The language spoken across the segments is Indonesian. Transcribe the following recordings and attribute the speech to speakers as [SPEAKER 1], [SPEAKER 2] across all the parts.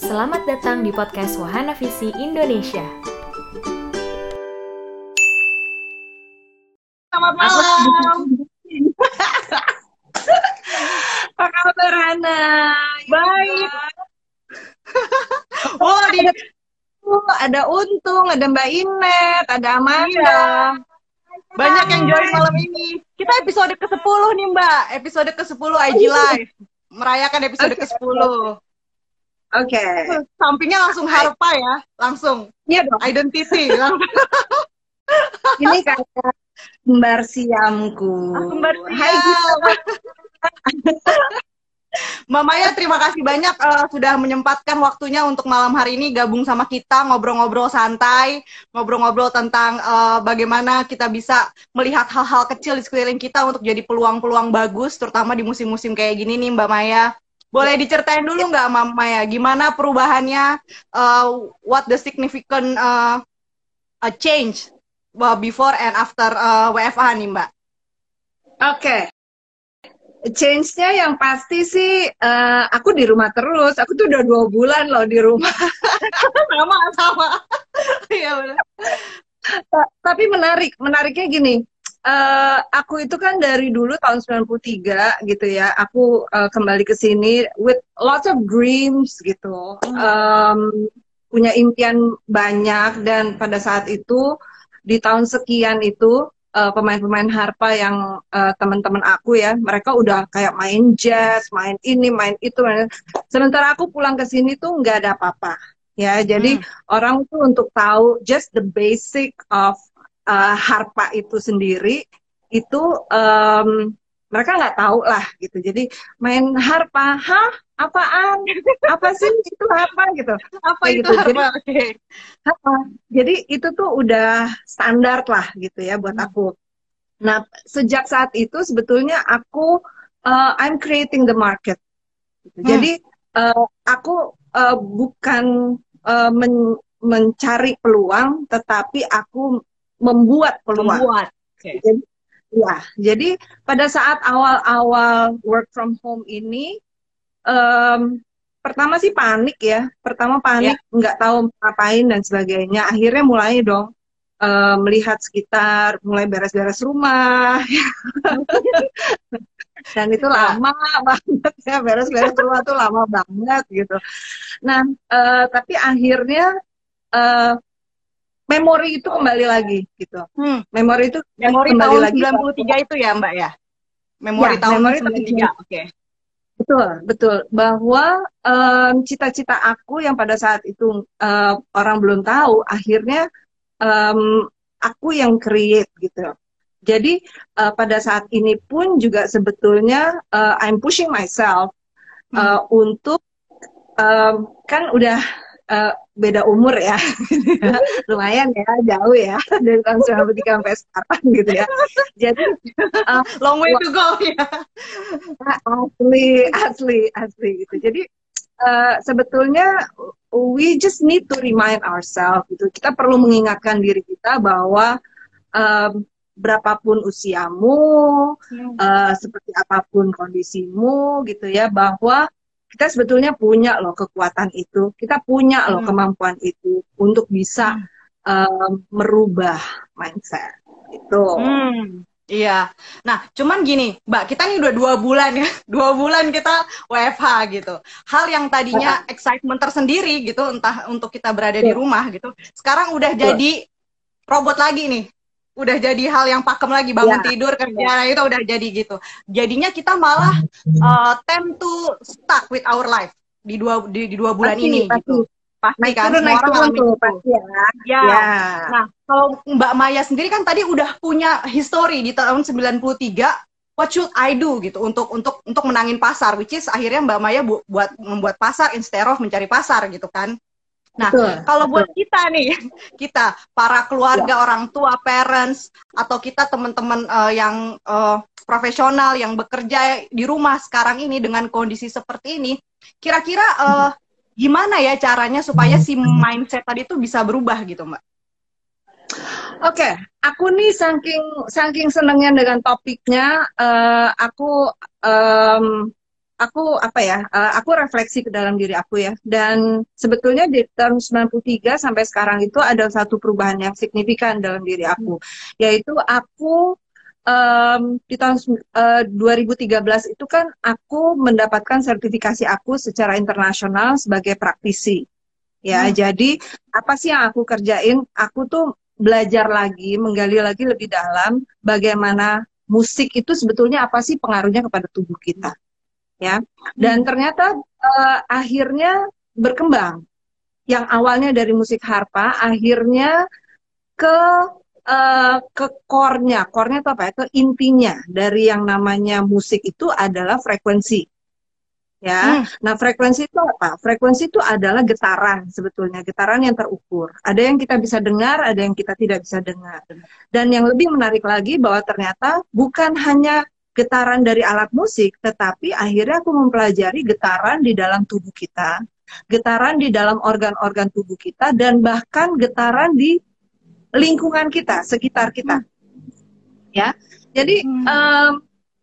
[SPEAKER 1] Selamat datang di podcast Wahana Visi Indonesia.
[SPEAKER 2] Selamat malam. Apa kabar Hana?
[SPEAKER 3] Baik.
[SPEAKER 2] Oh, di ada Untung, ada Mbak Inet, ada Amanda.
[SPEAKER 3] Iya. Banyak yang join malam ini. Kita episode ke-10 nih, Mbak. Episode ke-10 IG Live. Merayakan episode
[SPEAKER 2] Oke.
[SPEAKER 3] ke-10.
[SPEAKER 2] Oke.
[SPEAKER 3] Sampingnya langsung Harpa ya. Langsung.
[SPEAKER 2] Iya dong.
[SPEAKER 3] Identity.
[SPEAKER 2] Ini kayak kembar siamku.
[SPEAKER 3] Kembar
[SPEAKER 2] Hai
[SPEAKER 3] siam. Mbak Maya, terima kasih banyak eh, sudah menyempatkan waktunya untuk malam hari ini gabung sama kita, ngobrol-ngobrol santai, ngobrol-ngobrol tentang eh, bagaimana kita bisa melihat hal-hal kecil di sekeliling kita untuk jadi peluang-peluang bagus, terutama di musim-musim kayak gini nih, Mbak Maya. Boleh diceritain dulu nggak, Mbak Maya, gimana perubahannya, eh, what the significant eh, a change uh, before and after eh, WFH nih, Mbak?
[SPEAKER 2] Oke. Change-nya yang pasti sih, eh, aku di rumah terus. Aku tuh udah dua bulan loh di rumah.
[SPEAKER 3] sama, sama. Iya benar.
[SPEAKER 2] Ta- Tapi menarik, menariknya gini. Eh, aku itu kan dari dulu tahun 93 gitu ya. Aku eh, kembali ke sini with lots of dreams gitu. Em, punya impian banyak dan pada saat itu di tahun sekian itu eh, pemain-pemain harpa yang eh, teman-teman aku ya, mereka udah kayak main jazz, main ini, main itu. main- Sementara aku pulang ke sini tuh nggak ada apa-apa. Ya, jadi orang tuh untuk tahu just the basic of uh, harpa itu sendiri itu em, mereka nggak tahu lah gitu. Jadi main harpa, hah? Apaan? Apa sih itu apa gitu?
[SPEAKER 3] Apa
[SPEAKER 2] Kayak
[SPEAKER 3] itu
[SPEAKER 2] gitu. Jadi-
[SPEAKER 3] Harpa? Oke.
[SPEAKER 2] Harpa. Jadi itu tuh udah standar lah gitu ya buat aku. Nah, sejak saat itu sebetulnya aku uh, I'm creating the market. Gitu.
[SPEAKER 3] Hmm.
[SPEAKER 2] Jadi uh, aku uh, bukan uh, men- mencari peluang, tetapi aku membuat peluang.
[SPEAKER 3] Membuat.
[SPEAKER 2] Jadi, ya, jadi pada saat awal-awal work from home ini, em, pertama sih panik ya. Pertama panik, nggak tahu ngapain dan sebagainya. Akhirnya mulai dong eh, melihat sekitar, mulai beres-beres rumah. dan itu lama banget ya, beres-beres rumah tuh lama banget gitu. Nah, eh, tapi akhirnya eh, memori itu kembali lagi gitu.
[SPEAKER 3] Hmm.
[SPEAKER 2] Memori itu
[SPEAKER 3] Memori
[SPEAKER 2] kembali
[SPEAKER 3] tahun
[SPEAKER 2] lagi
[SPEAKER 3] 93 itu ya, Mbak ya? Memori
[SPEAKER 2] Ya,
[SPEAKER 3] tahun
[SPEAKER 2] memori
[SPEAKER 3] 93. Oke.
[SPEAKER 2] Betul, betul. Bahwa em, cita-cita aku yang pada saat itu em, orang belum tahu, akhirnya em, aku yang create gitu. Jadi eh, pada saat ini pun juga sebetulnya eh, I'm pushing myself eh, untuk em, kan udah eh, beda umur ya, lumayan ya, jauh ya dari tahun 93 sampai sekarang gitu ya. Jadi
[SPEAKER 3] Long way to go ya.
[SPEAKER 2] asli asli asli gitu. Jadi eh, sebetulnya we just need to remind ourselves gitu. Kita perlu mengingatkan diri kita bahwa em, berapapun usiamu eh, seperti apa pun kondisimu gitu ya bahwa kita sebetulnya punya loh kekuatan itu kita punya loh
[SPEAKER 3] Hmm.
[SPEAKER 2] kemampuan itu untuk bisa em, merubah mindset itu
[SPEAKER 3] Hmm. Iya. Nah, cuman gini, Mbak, kita ini udah dua bulan ya, dua bulan kita WFH gitu. Hal yang tadinya excitement tersendiri gitu, entah untuk kita berada di
[SPEAKER 2] Betul.
[SPEAKER 3] rumah gitu, sekarang udah
[SPEAKER 2] Betul.
[SPEAKER 3] jadi robot lagi nih. Udah jadi hal yang pakem lagi, bangun
[SPEAKER 2] Ya.
[SPEAKER 3] tidur kerja itu udah jadi gitu. Jadinya kita malah uh, tend to stuck with our life di dua di, di dua bulan
[SPEAKER 2] Pasti,
[SPEAKER 3] ini
[SPEAKER 2] pasti.
[SPEAKER 3] gitu. Pasti
[SPEAKER 2] naik
[SPEAKER 3] kan
[SPEAKER 2] turun naik turun tuh pasti ya
[SPEAKER 3] Ya.
[SPEAKER 2] ya
[SPEAKER 3] Nah, kalau Mbak Maya sendiri kan tadi udah punya history di tahun 93, what should I do gitu untuk untuk untuk menangin pasar which is akhirnya Mbak Maya bu- buat membuat pasar instead of mencari pasar gitu kan. Nah,
[SPEAKER 2] betul
[SPEAKER 3] kalau
[SPEAKER 2] betul.
[SPEAKER 3] buat kita nih, kita para keluarga orang tua, parents atau kita teman-teman eh, yang eh, profesional yang bekerja di rumah sekarang ini dengan kondisi seperti ini, kira-kira eh, gimana ya caranya supaya si mindset tadi itu bisa berubah gitu, Mbak?
[SPEAKER 2] Oke, aku nih saking saking senengnya dengan topiknya, eh, aku em, aku apa ya? Uh, aku refleksi ke dalam diri aku ya. Dan sebetulnya di tahun 93 sampai sekarang itu ada satu perubahan yang signifikan dalam diri aku, yaitu aku um, di tahun uh, 2013 itu kan aku mendapatkan sertifikasi aku secara internasional sebagai praktisi. Ya, hmm. jadi apa sih yang aku kerjain? Aku tuh belajar lagi, menggali lagi lebih dalam bagaimana musik itu sebetulnya apa sih pengaruhnya kepada tubuh kita ya dan hmm. ternyata uh, akhirnya berkembang yang awalnya dari musik harpa akhirnya ke uh, ke core-nya core-nya itu apa ya ke intinya dari yang namanya musik itu adalah frekuensi ya. Hmm. Nah, frekuensi itu apa? Frekuensi itu adalah getaran sebetulnya, getaran yang terukur. Ada yang kita bisa dengar, ada yang kita tidak bisa dengar. Dan yang lebih menarik lagi bahwa ternyata bukan hanya getaran dari alat musik, tetapi akhirnya aku mempelajari getaran di dalam tubuh kita, getaran di dalam organ-organ tubuh kita, dan bahkan getaran di lingkungan kita, sekitar kita. Ya, jadi hmm. um,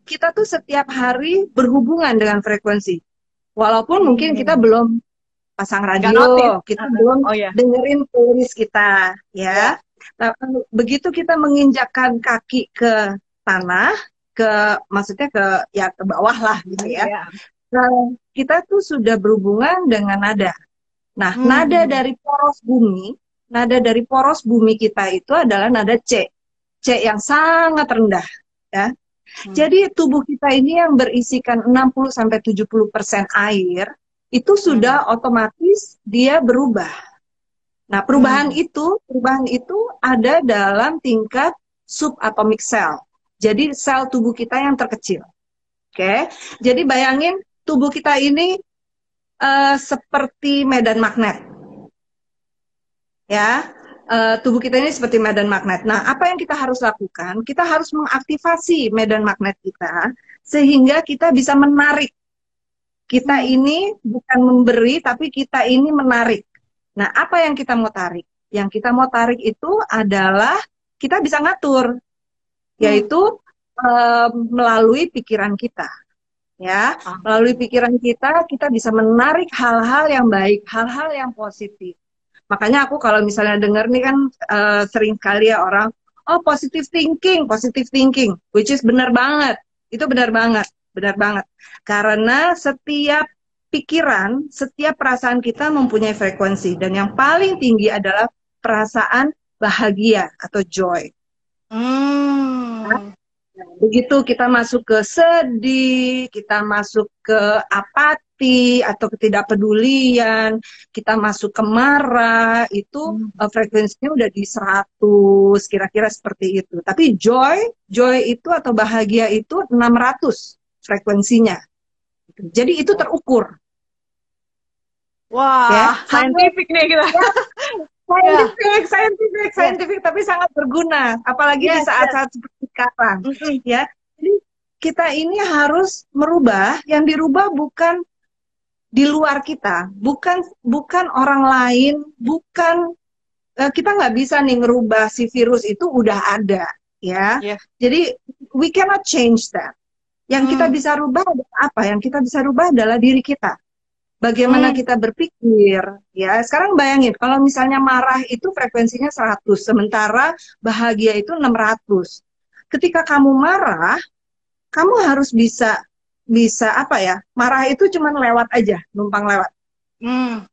[SPEAKER 2] kita tuh setiap hari berhubungan dengan frekuensi. Walaupun hmm. mungkin kita belum pasang radio, kita uh, belum oh, yeah. dengerin tulis kita, ya. Nah, begitu kita menginjakkan kaki ke tanah, ke maksudnya ke ya ke bawah lah gitu ya. Yeah. Nah, kita tuh sudah berhubungan dengan nada. Nah, hmm. nada dari poros bumi, nada dari poros bumi kita itu adalah nada C. C yang sangat rendah, ya. Hmm. Jadi tubuh kita ini yang berisikan 60 sampai 70% air, itu sudah hmm. otomatis dia berubah. Nah, perubahan hmm. itu, perubahan itu ada dalam tingkat subatomic cell. Jadi sel tubuh kita yang terkecil. Oke, okay? jadi bayangin tubuh kita ini uh, seperti medan magnet. Ya, uh, tubuh kita ini seperti medan magnet. Nah, apa yang kita harus lakukan? Kita harus mengaktifasi medan magnet kita sehingga kita bisa menarik. Kita ini bukan memberi, tapi kita ini menarik. Nah, apa yang kita mau tarik? Yang kita mau tarik itu adalah kita bisa ngatur yaitu uh, melalui pikiran kita ya. Ah. melalui pikiran kita kita bisa menarik hal-hal yang baik hal-hal yang positif. Makanya aku kalau misalnya dengar nih kan uh, sering kali ya orang oh positive thinking positive thinking which is benar banget. Itu benar banget benar banget. Karena setiap pikiran setiap perasaan kita mempunyai frekuensi. Dan yang paling tinggi adalah perasaan bahagia atau joy Hmm. begitu kita masuk ke sedih, kita masuk ke apati atau ketidakpedulian, kita masuk ke marah, itu hmm. uh, frekuensinya udah di 100, kira-kira seperti itu. Tapi joy, joy itu atau bahagia itu 600 frekuensinya. Jadi itu terukur.
[SPEAKER 3] Wah, ya, scientific nih kita. Ya,
[SPEAKER 2] scientific, yeah. scientific, scientific, yeah. tapi sangat berguna, apalagi yes, di saat-saat yes. seperti sekarang, mm -hmm. ya. Jadi kita ini harus merubah, yang dirubah bukan di luar kita, bukan bukan orang lain, bukan uh, kita nggak bisa nih ngerubah si virus itu udah ada, ya. Yeah. Jadi we cannot change that. Yang hmm. kita bisa rubah adalah apa? Yang kita bisa rubah adalah diri kita bagaimana hmm. kita berpikir ya sekarang bayangin kalau misalnya marah itu frekuensinya 100 sementara bahagia itu 600 ketika kamu marah kamu harus bisa bisa apa ya marah itu cuma lewat aja numpang lewat hmm.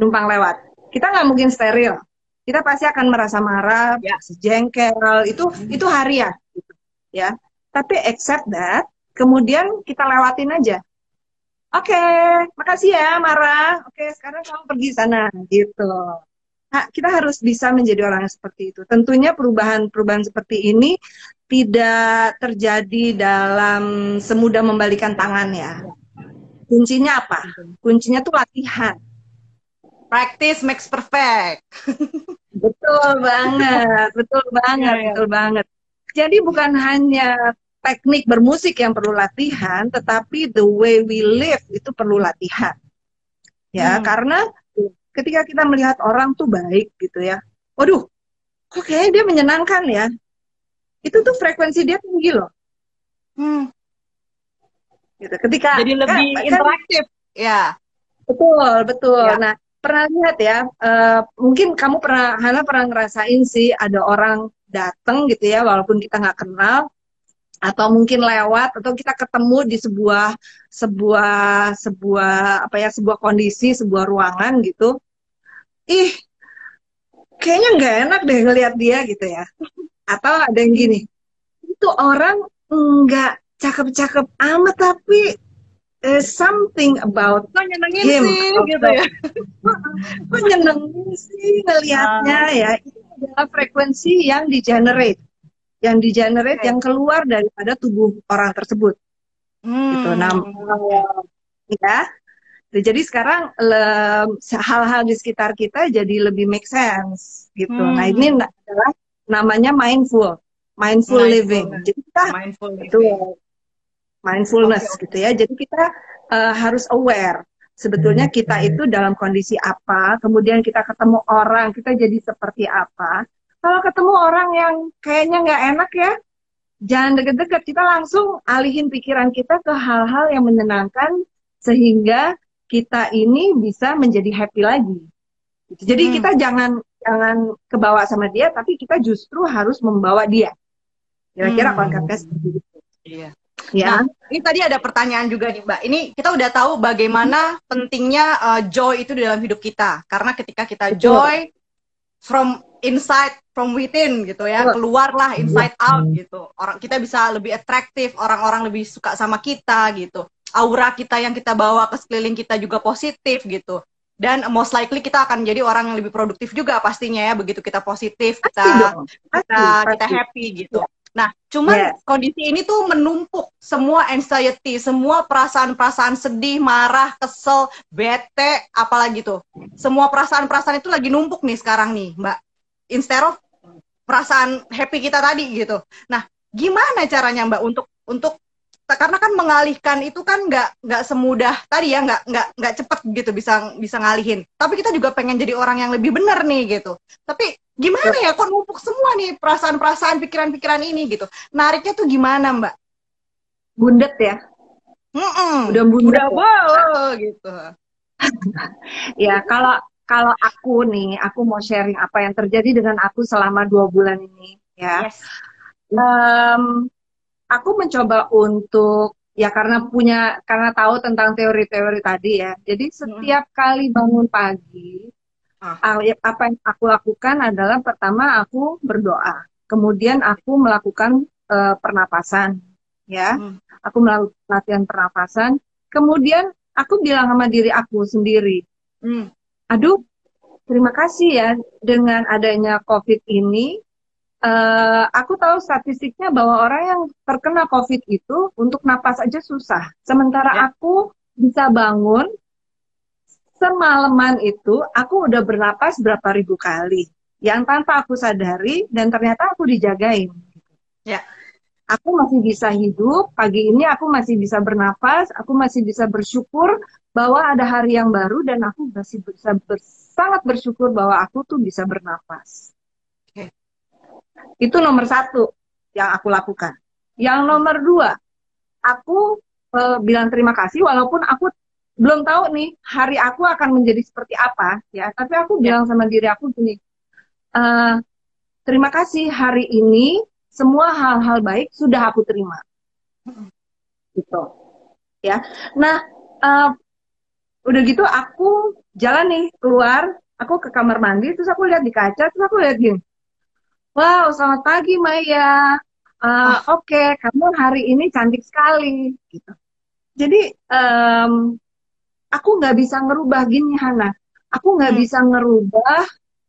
[SPEAKER 2] numpang lewat kita nggak mungkin steril kita pasti akan merasa marah ya. jengkel itu hmm. itu harian gitu, ya tapi accept that kemudian kita lewatin aja Oke, okay, makasih ya Mara. Oke, okay, sekarang kamu pergi sana gitu. Nah, kita harus bisa menjadi orang yang seperti itu. Tentunya perubahan-perubahan seperti ini tidak terjadi dalam semudah membalikan tangan ya. Kuncinya apa? Kuncinya tuh latihan.
[SPEAKER 3] Practice makes perfect.
[SPEAKER 2] betul banget, betul banget, iya, iya. betul banget. Jadi bukan hanya teknik bermusik yang perlu latihan, tetapi the way we live itu perlu latihan. Ya, hmm. karena ketika kita melihat orang tuh baik gitu ya. Waduh, kok kayaknya dia menyenangkan ya. Itu tuh frekuensi dia tinggi loh. Hmm. Gitu. Ketika
[SPEAKER 3] Jadi lebih
[SPEAKER 2] kan-
[SPEAKER 3] interaktif. Ya.
[SPEAKER 2] Betul, betul.
[SPEAKER 3] Ya.
[SPEAKER 2] Nah, pernah lihat ya, eh, mungkin kamu pernah, Hana pernah ngerasain sih ada orang datang gitu ya, walaupun kita nggak kenal, atau mungkin lewat, atau kita ketemu di sebuah sebuah sebuah apa ya, sebuah kondisi, sebuah ruangan gitu. Ih, kayaknya nggak enak deh ngelihat dia gitu ya. Atau ada yang gini, itu orang nggak cakep-cakep amat tapi there's something about
[SPEAKER 3] Kok nyenengin
[SPEAKER 2] Him.
[SPEAKER 3] sih gitu ya.
[SPEAKER 2] kok nyenengin sih ngelihatnya ya itu adalah frekuensi yang di generate yang di generate yang keluar daripada tubuh orang tersebut. Gitu.
[SPEAKER 3] Hmm.
[SPEAKER 2] nah ya. Jadi sekarang hal-hal di sekitar kita jadi lebih make sense gitu.
[SPEAKER 3] Hmm.
[SPEAKER 2] nah ini adalah namanya mindful mindful living. Jadi kita
[SPEAKER 3] mindful
[SPEAKER 2] itu mindfulness
[SPEAKER 3] oke.
[SPEAKER 2] gitu ya. Jadi kita uh, harus aware. Sebetulnya kita itu dalam kondisi apa, kemudian kita ketemu orang, kita jadi seperti apa. Kalau ketemu orang yang kayaknya nggak enak ya, jangan deket-deket. Kita langsung alihin pikiran kita ke hal-hal yang menyenangkan sehingga kita ini bisa menjadi happy lagi. Gitu. Jadi
[SPEAKER 3] Hmm.
[SPEAKER 2] kita jangan jangan kebawa sama dia, tapi kita justru harus membawa dia. Kira-kira
[SPEAKER 3] Hmm.
[SPEAKER 2] konsepnya seperti itu.
[SPEAKER 3] Iya.
[SPEAKER 2] Ya.
[SPEAKER 3] Nah, ini tadi ada pertanyaan juga nih, Mbak. Ini kita udah tahu bagaimana pentingnya uh, joy itu di dalam hidup kita. Karena ketika kita
[SPEAKER 2] Betul.
[SPEAKER 3] joy from inside, from within gitu ya,
[SPEAKER 2] Betul.
[SPEAKER 3] keluarlah inside out gitu. Orang kita bisa lebih atraktif, orang-orang lebih suka sama kita gitu. Aura kita yang kita bawa ke sekeliling kita juga positif gitu. Dan most likely kita akan jadi orang yang lebih produktif juga pastinya ya begitu kita positif,
[SPEAKER 2] Pasti
[SPEAKER 3] kita
[SPEAKER 2] dong.
[SPEAKER 3] kita
[SPEAKER 2] Pasti,
[SPEAKER 3] kita
[SPEAKER 2] pasti.
[SPEAKER 3] happy gitu. Nah, cuman
[SPEAKER 2] Yes.
[SPEAKER 3] kondisi ini tuh menumpuk semua anxiety, semua perasaan-perasaan sedih, marah, kesel, bete, apalagi tuh. Semua perasaan-perasaan itu lagi numpuk nih sekarang nih, Mbak. Instead of perasaan happy kita tadi gitu. Nah, gimana caranya Mbak untuk untuk karena kan mengalihkan itu kan nggak nggak semudah tadi ya nggak nggak nggak cepet gitu bisa bisa ngalihin tapi kita juga pengen jadi orang yang lebih benar nih gitu tapi gimana ya kok numpuk semua nih perasaan-perasaan pikiran-pikiran ini gitu nariknya tuh gimana mbak
[SPEAKER 2] bundet ya
[SPEAKER 3] Mm-mm.
[SPEAKER 2] udah bundet
[SPEAKER 3] udah
[SPEAKER 2] ya.
[SPEAKER 3] wow gitu
[SPEAKER 2] ya kalau kalau aku nih aku mau sharing apa yang terjadi dengan aku selama dua bulan ini ya.
[SPEAKER 3] Yes.
[SPEAKER 2] Em, aku mencoba untuk ya karena punya karena tahu tentang teori-teori tadi ya. Jadi setiap kali bangun pagi
[SPEAKER 3] Ah.
[SPEAKER 2] ya, apa yang aku lakukan adalah pertama aku berdoa. Kemudian aku melakukan eh, pernapasan ya.
[SPEAKER 3] Hmm.
[SPEAKER 2] aku melakukan latihan pernapasan. Kemudian aku bilang sama diri aku sendiri
[SPEAKER 3] Hmm.
[SPEAKER 2] Aduh terima kasih ya dengan adanya COVID ini eh, aku tahu statistiknya bahwa orang yang terkena COVID itu untuk napas aja susah sementara
[SPEAKER 3] Ya.
[SPEAKER 2] aku bisa bangun semalaman itu aku udah bernapas berapa ribu kali yang tanpa aku sadari dan ternyata aku dijagain
[SPEAKER 3] Ya.
[SPEAKER 2] Aku masih bisa hidup pagi ini aku masih bisa bernapas aku masih bisa bersyukur bahwa ada hari yang baru dan aku masih bisa ber- sangat bersyukur bahwa aku tuh bisa bernapas.
[SPEAKER 3] Oke.
[SPEAKER 2] itu nomor satu yang aku lakukan. Yang nomor dua aku eh, bilang terima kasih walaupun aku belum tahu nih hari aku akan menjadi seperti apa ya. Tapi aku bilang sama diri aku gini eh, terima kasih hari ini semua hal-hal baik sudah aku terima. Gitu. Ya. Nah eh, udah gitu aku jalan nih keluar. Aku ke kamar mandi terus aku lihat di kaca terus aku lihat gini. Wow selamat pagi Maya. Eh, oke kamu hari ini cantik sekali. Gitu. Jadi em, aku nggak bisa ngerubah gini Hana. Aku nggak
[SPEAKER 3] Hmm.
[SPEAKER 2] bisa ngerubah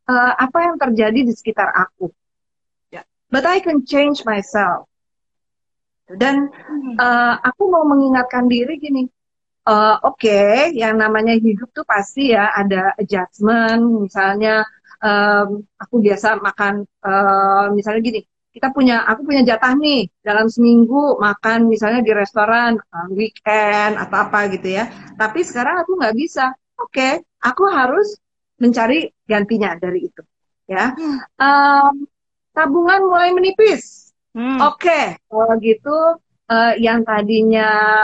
[SPEAKER 2] eh, apa yang terjadi di sekitar aku. But I can change myself. Dan eh, aku mau mengingatkan diri gini eh, oke yang namanya hidup tuh pasti ya ada adjustment. Misalnya em, aku biasa makan eh, misalnya gini kita punya aku punya jatah nih dalam seminggu makan misalnya di restoran uh, weekend atau apa gitu ya. Tapi sekarang aku nggak bisa. Oke aku harus mencari gantinya dari itu ya.
[SPEAKER 3] Hmm.
[SPEAKER 2] Tabungan mulai menipis
[SPEAKER 3] Hmm.
[SPEAKER 2] oke kalau gitu eh, yang tadinya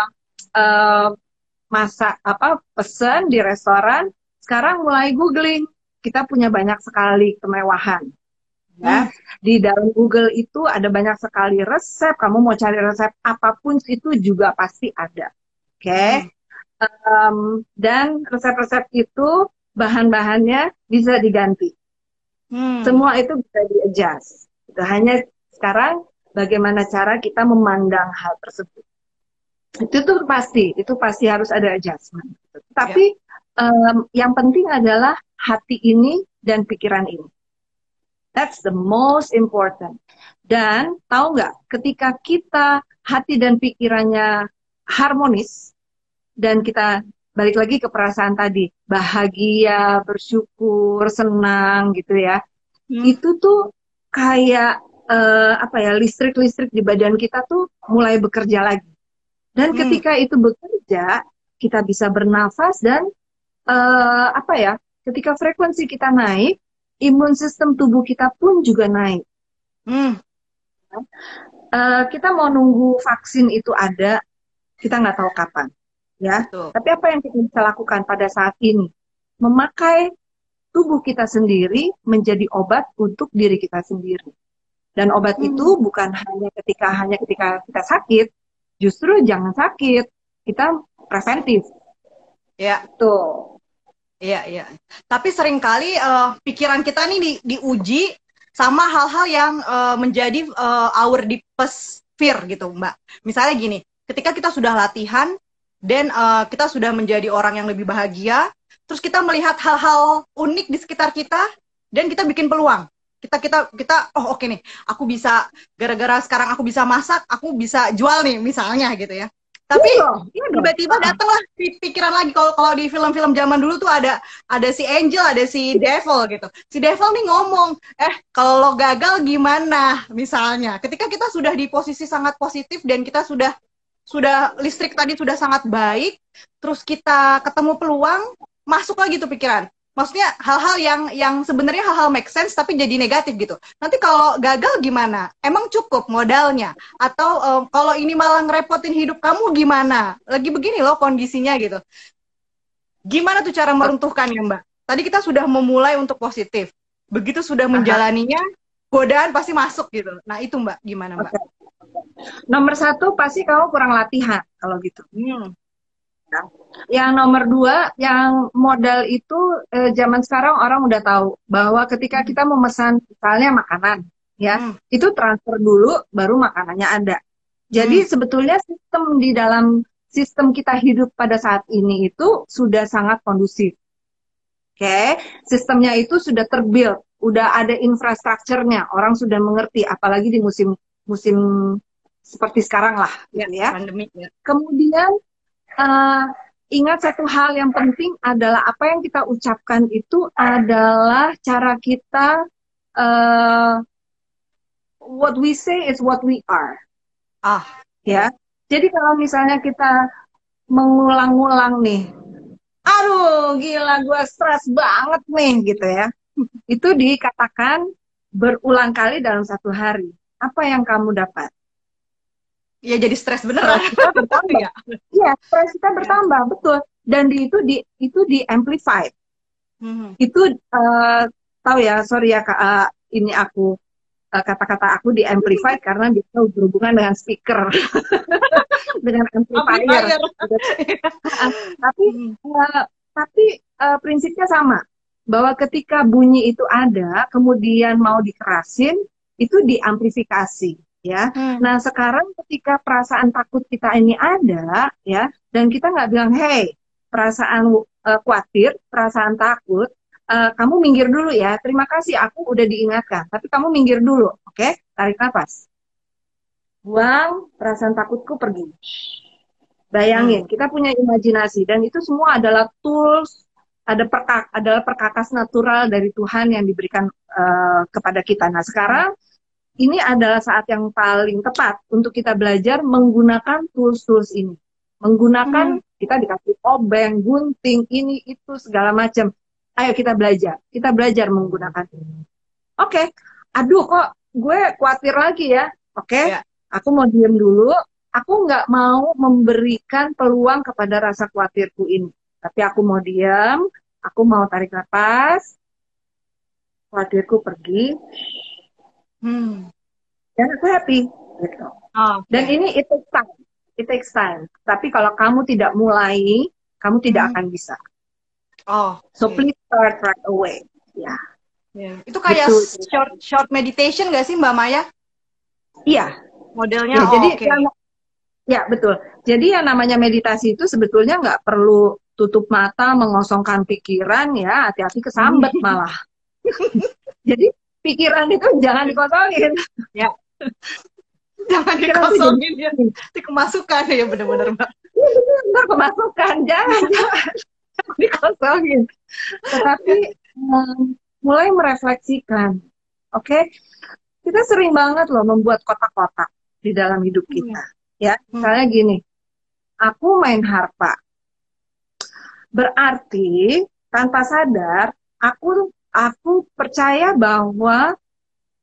[SPEAKER 2] uh, masak apa pesan di restoran, sekarang mulai googling. Kita punya banyak sekali kemewahan. Ya, hmm. di dalam Google itu ada banyak sekali resep. Kamu mau cari resep apa pun itu juga pasti ada. Oke. Okay? Hmm. Um, dan resep-resep itu bahan-bahannya bisa diganti. Hmm. Semua itu bisa di-adjust. Itu hanya sekarang bagaimana cara kita memandang hal tersebut itu tuh pasti itu pasti harus ada adjustment tapi yeah. um, yang penting adalah hati ini dan pikiran ini that's the most important dan tahu nggak ketika kita hati dan pikirannya harmonis dan kita balik lagi ke perasaan tadi bahagia bersyukur senang gitu ya hmm. itu tuh kayak uh, apa ya listrik listrik di badan kita tuh mulai bekerja lagi dan hmm. ketika itu bekerja, kita bisa bernafas dan uh, apa ya? Ketika frekuensi kita naik, imun sistem tubuh kita pun juga naik. Hmm. Uh, kita mau nunggu vaksin itu ada, kita nggak tahu kapan, ya. Betul. Tapi apa yang kita bisa lakukan pada saat ini? Memakai tubuh kita sendiri menjadi obat untuk diri kita sendiri. Dan obat hmm. itu bukan hanya ketika hanya ketika kita sakit, justru jangan sakit kita preventif
[SPEAKER 3] ya tuh iya iya tapi sering kali uh, pikiran kita nih di, diuji sama hal-hal yang uh, menjadi uh, our deepest fear gitu mbak misalnya gini ketika kita sudah latihan dan uh, kita sudah menjadi orang yang lebih bahagia. Terus kita melihat hal-hal unik di sekitar kita dan kita bikin peluang. Kita kita kita oh oke okay nih. Aku bisa gara-gara sekarang aku bisa masak aku bisa jual nih misalnya gitu ya. Tapi iya, iya tiba-tiba datanglah pikiran lagi. Kalau kalau di film-film zaman dulu tuh ada ada si Angel ada si Devil gitu. Si Devil nih ngomong eh kalau lo gagal gimana? misalnya. Ketika kita sudah di posisi sangat positif dan kita sudah sudah listrik tadi sudah sangat baik terus kita ketemu peluang masuk lagi tuh pikiran maksudnya hal-hal yang yang sebenarnya hal-hal make sense tapi jadi negatif gitu. Nanti kalau gagal gimana? Emang cukup modalnya? Atau um, kalau ini malah ngerepotin hidup kamu gimana? Lagi begini loh kondisinya gitu. Gimana tuh cara meruntuhkannya, Mbak? Tadi kita sudah memulai untuk positif. Begitu sudah menjalaninya, godaan pasti masuk gitu. Nah, itu Mbak, gimana, Mbak? Okay.
[SPEAKER 2] Nomor satu pasti kamu kurang latihan kalau gitu. Hmm. Yang nomor dua, yang modal itu eh, zaman sekarang orang udah tahu bahwa ketika kita memesan misalnya makanan, ya hmm. itu transfer dulu, baru makanannya ada. Jadi hmm. sebetulnya sistem di dalam sistem kita hidup pada saat ini itu sudah sangat kondusif. Oke, okay? sistemnya itu sudah terbuild, udah ada infrastrukturnya, orang sudah mengerti, apalagi di musim musim seperti sekarang lah, ya. ya. Pandemi, ya. Kemudian uh, ingat satu hal yang penting adalah apa yang kita ucapkan itu adalah cara kita uh, what we say is what we are. Ah, ya. Jadi kalau misalnya kita mengulang-ulang nih, aduh gila gue stres banget nih gitu ya. Itu dikatakan berulang kali dalam satu hari. Apa yang kamu dapat?
[SPEAKER 3] ya jadi stres beneran.
[SPEAKER 2] kita bertambah. Iya, ya, stres kita bertambah, betul. Dan di itu di itu di amplified. Hmm. Itu uh, tahu ya, sorry ya kak, uh, ini aku uh, kata-kata aku di amplified karena bisa berhubungan dengan speaker, dengan amplifier. tapi uh, tapi uh, prinsipnya sama bahwa ketika bunyi itu ada, kemudian mau dikerasin, itu diamplifikasi ya. Hmm. Nah sekarang ketika perasaan takut kita ini ada ya, dan kita nggak bilang, hey perasaan uh, khawatir, perasaan takut, uh, kamu minggir dulu ya. Terima kasih, aku udah diingatkan. Tapi kamu minggir dulu, oke? Okay? Tarik nafas. Buang perasaan takutku pergi. Bayangin, hmm. kita punya imajinasi dan itu semua adalah tools ada perkak adalah perkakas natural dari Tuhan yang diberikan uh, kepada kita. Nah sekarang ini adalah saat yang paling tepat untuk kita belajar menggunakan tools-tools ini. Menggunakan hmm. kita dikasih obeng, gunting, ini itu segala macam. Ayo kita belajar. Kita belajar menggunakan ini. Oke. Okay. Aduh kok gue khawatir lagi ya. Oke. Okay. Ya. Yeah. Aku mau diem dulu. aku nggak mau memberikan peluang kepada rasa khawatirku ini. Tapi aku mau diam, aku mau tarik nafas, khawatirku pergi,
[SPEAKER 3] Hmm.
[SPEAKER 2] dan aku happy gitu.
[SPEAKER 3] Oh,
[SPEAKER 2] Dan ini it takes time, it takes time. Tapi kalau kamu tidak mulai, kamu tidak
[SPEAKER 3] Hmm.
[SPEAKER 2] akan bisa.
[SPEAKER 3] Oh,
[SPEAKER 2] So
[SPEAKER 3] oke.
[SPEAKER 2] please start right away. Ya,
[SPEAKER 3] Ya. Itu kayak
[SPEAKER 2] Betul.
[SPEAKER 3] short short meditation nggak sih Mbak Maya?
[SPEAKER 2] iya.
[SPEAKER 3] Modelnya
[SPEAKER 2] Ya,
[SPEAKER 3] oh,
[SPEAKER 2] jadi
[SPEAKER 3] oke.
[SPEAKER 2] yang- ya betul. Jadi yang namanya meditasi itu sebetulnya nggak perlu tutup mata, mengosongkan pikiran ya, hati-hati kesambet malah. jadi pikiran itu jangan dikosongin.
[SPEAKER 3] Jangan
[SPEAKER 2] Pikiran itu
[SPEAKER 3] dikosongin ya.
[SPEAKER 2] jadi-
[SPEAKER 3] Itu kemasukan ya bener-bener Mbak.
[SPEAKER 2] Ntar kemasukan, jangan, jangan Jangan dikosongin. Tetapi em, mulai merefleksikan, oke? Kita sering banget loh membuat kotak-kotak di dalam hidup kita. Ya, misalnya gini, aku main harpa. Berarti tanpa sadar, aku aku percaya bahwa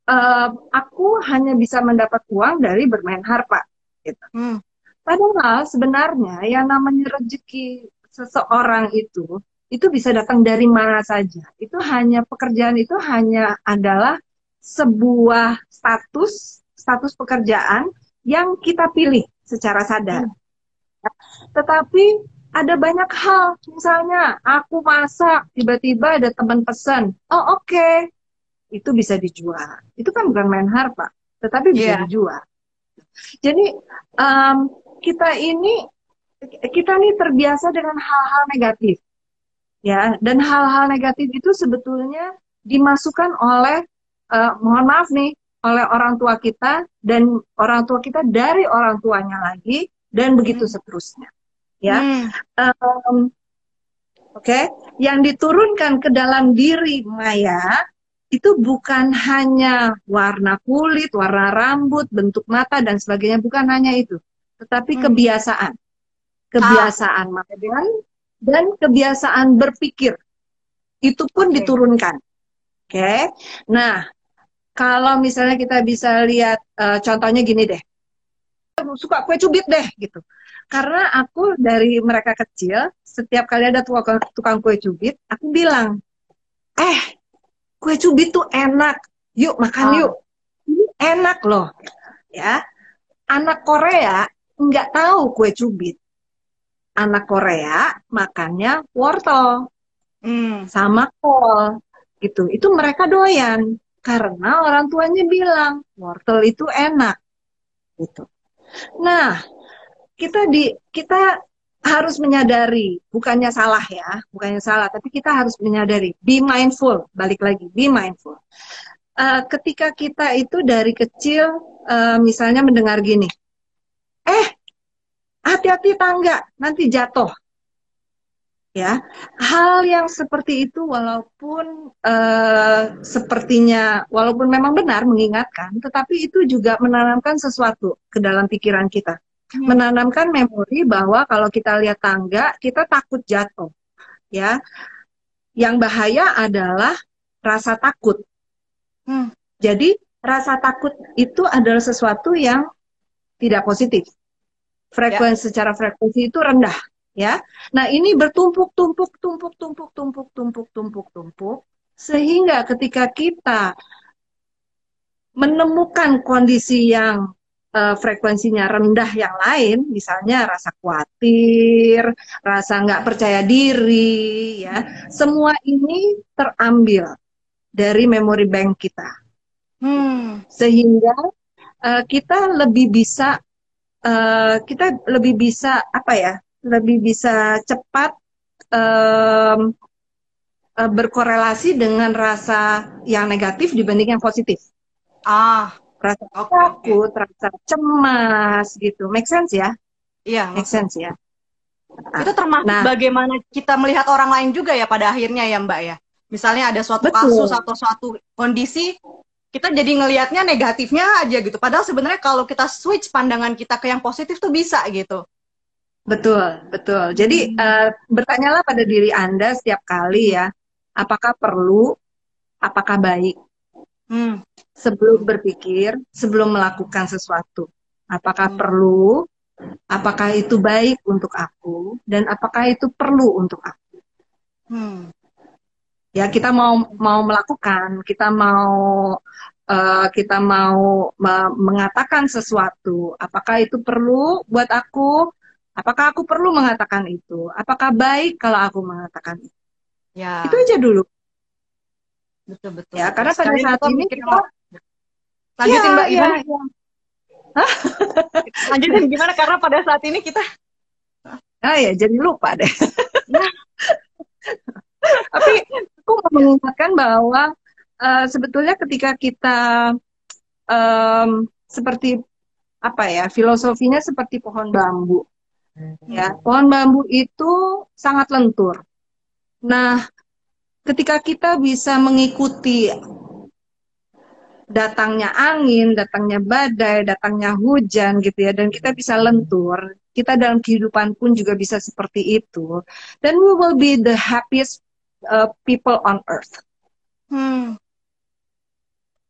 [SPEAKER 2] eh, aku hanya bisa mendapat uang dari bermain harpa. Gitu.
[SPEAKER 3] Hmm.
[SPEAKER 2] Padahal sebenarnya yang namanya rezeki seseorang itu itu bisa datang dari mana saja. Itu hanya pekerjaan itu hanya adalah sebuah status status pekerjaan yang kita pilih secara sadar. Tetapi ada banyak hal, misalnya aku masak, tiba-tiba ada teman pesan, oh oke, itu bisa dijual. Itu kan bukan main harpa, tetapi bisa
[SPEAKER 3] Iya.
[SPEAKER 2] dijual. Jadi em, kita ini kita nih terbiasa dengan hal-hal negatif, ya, dan hal-hal negatif itu sebetulnya dimasukkan oleh, eh, mohon maaf nih, oleh orang tua kita dan orang tua kita dari orang tuanya lagi dan begitu seterusnya, ya.
[SPEAKER 3] Hmm.
[SPEAKER 2] Em, Oke, yang diturunkan ke dalam diri Maya itu bukan hanya warna kulit, warna rambut, bentuk mata dan sebagainya, bukan hanya itu, tetapi
[SPEAKER 3] Hmm.
[SPEAKER 2] kebiasaan, kebiasaan makan dan kebiasaan berpikir itu pun
[SPEAKER 3] Oke.
[SPEAKER 2] diturunkan. Oke, nah kalau misalnya kita bisa lihat eh, contohnya gini deh, suka kue cubit deh gitu. Karena aku dari mereka kecil, setiap kali ada tukang, tukang kue cubit, aku bilang, eh, kue cubit tuh enak, yuk makan
[SPEAKER 3] Ah.
[SPEAKER 2] yuk. Ini enak loh, ya. Anak Korea nggak tahu kue cubit. Anak Korea makannya wortel
[SPEAKER 3] Hmm.
[SPEAKER 2] sama kol, gitu. Itu mereka doyan karena orang tuanya bilang wortel itu enak, gitu. Nah, kita di kita harus menyadari, bukannya salah ya, bukannya salah, tapi kita harus menyadari, be mindful, balik lagi, be mindful. Eh, ketika kita itu dari kecil, eh, misalnya mendengar gini, eh, hati-hati tangga, nanti jatuh. Ya, hal yang seperti itu walaupun eh, sepertinya, walaupun memang benar mengingatkan, tetapi itu juga menanamkan sesuatu ke dalam pikiran kita
[SPEAKER 3] Hmm.
[SPEAKER 2] menanamkan memori bahwa kalau kita lihat tangga, kita takut jatuh. Ya. Yang bahaya adalah rasa takut.
[SPEAKER 3] Hmm.
[SPEAKER 2] Jadi, rasa takut itu adalah sesuatu yang tidak positif. Frekuensi secara frekuensi itu rendah, ya. Nah, ini bertumpuk tumpuk tumpuk tumpuk tumpuk tumpuk tumpuk tumpuk sehingga ketika kita menemukan kondisi yang eh, frekuensinya rendah yang lain, misalnya rasa khawatir, rasa nggak percaya diri, ya, semua ini terambil dari memori bank kita,
[SPEAKER 3] Hmm.
[SPEAKER 2] sehingga eh, kita lebih bisa, eh, kita lebih bisa apa ya, lebih bisa cepat eh, berkorelasi dengan rasa yang negatif dibanding yang positif.
[SPEAKER 3] Ah,
[SPEAKER 2] rasa
[SPEAKER 3] oke.
[SPEAKER 2] takut, rasa cemas gitu. Make sense ya?
[SPEAKER 3] iya.
[SPEAKER 2] Make sense ya?
[SPEAKER 3] Itu termasuk
[SPEAKER 2] Nah.
[SPEAKER 3] bagaimana kita melihat orang lain juga ya pada akhirnya ya Mbak ya. Misalnya ada suatu
[SPEAKER 2] Betul.
[SPEAKER 3] kasus atau suatu kondisi, kita jadi ngelihatnya negatifnya aja gitu. Padahal sebenarnya kalau kita switch pandangan kita ke yang positif tuh bisa gitu.
[SPEAKER 2] Betul, betul. Jadi eh, bertanyalah pada diri Anda setiap kali ya, apakah perlu, apakah baik
[SPEAKER 3] Hmm.
[SPEAKER 2] sebelum berpikir, sebelum melakukan sesuatu. Apakah
[SPEAKER 3] Hmm.
[SPEAKER 2] perlu, Apakah itu baik untuk aku dan apakah itu perlu untuk aku?
[SPEAKER 3] Hmm.
[SPEAKER 2] Ya kita mau mau melakukan, kita mau uh, kita mau me- mengatakan sesuatu. Apakah itu perlu buat aku? Apakah aku perlu mengatakan itu? Apakah baik kalau aku mengatakan itu?
[SPEAKER 3] Ya.
[SPEAKER 2] Itu aja dulu.
[SPEAKER 3] Betul betul.
[SPEAKER 2] Ya, karena pada
[SPEAKER 3] Sekali
[SPEAKER 2] saat ini kita
[SPEAKER 3] lanjutin
[SPEAKER 2] Ya,
[SPEAKER 3] Mbak
[SPEAKER 2] ya,
[SPEAKER 3] gimana?
[SPEAKER 2] ya.
[SPEAKER 3] Lanjutin gimana? Karena pada saat ini kita
[SPEAKER 2] Ah ya, jadi lupa deh. Tapi aku mau mengingatkan bahwa eh, sebetulnya ketika kita em, seperti apa ya, filosofinya seperti pohon bambu. Ya, pohon bambu itu sangat lentur. Nah, ketika kita bisa mengikuti datangnya angin, datangnya badai, datangnya hujan gitu ya, dan kita bisa lentur, kita dalam kehidupan pun juga bisa seperti itu, then we will be the happiest uh, people on earth.
[SPEAKER 3] Hmm.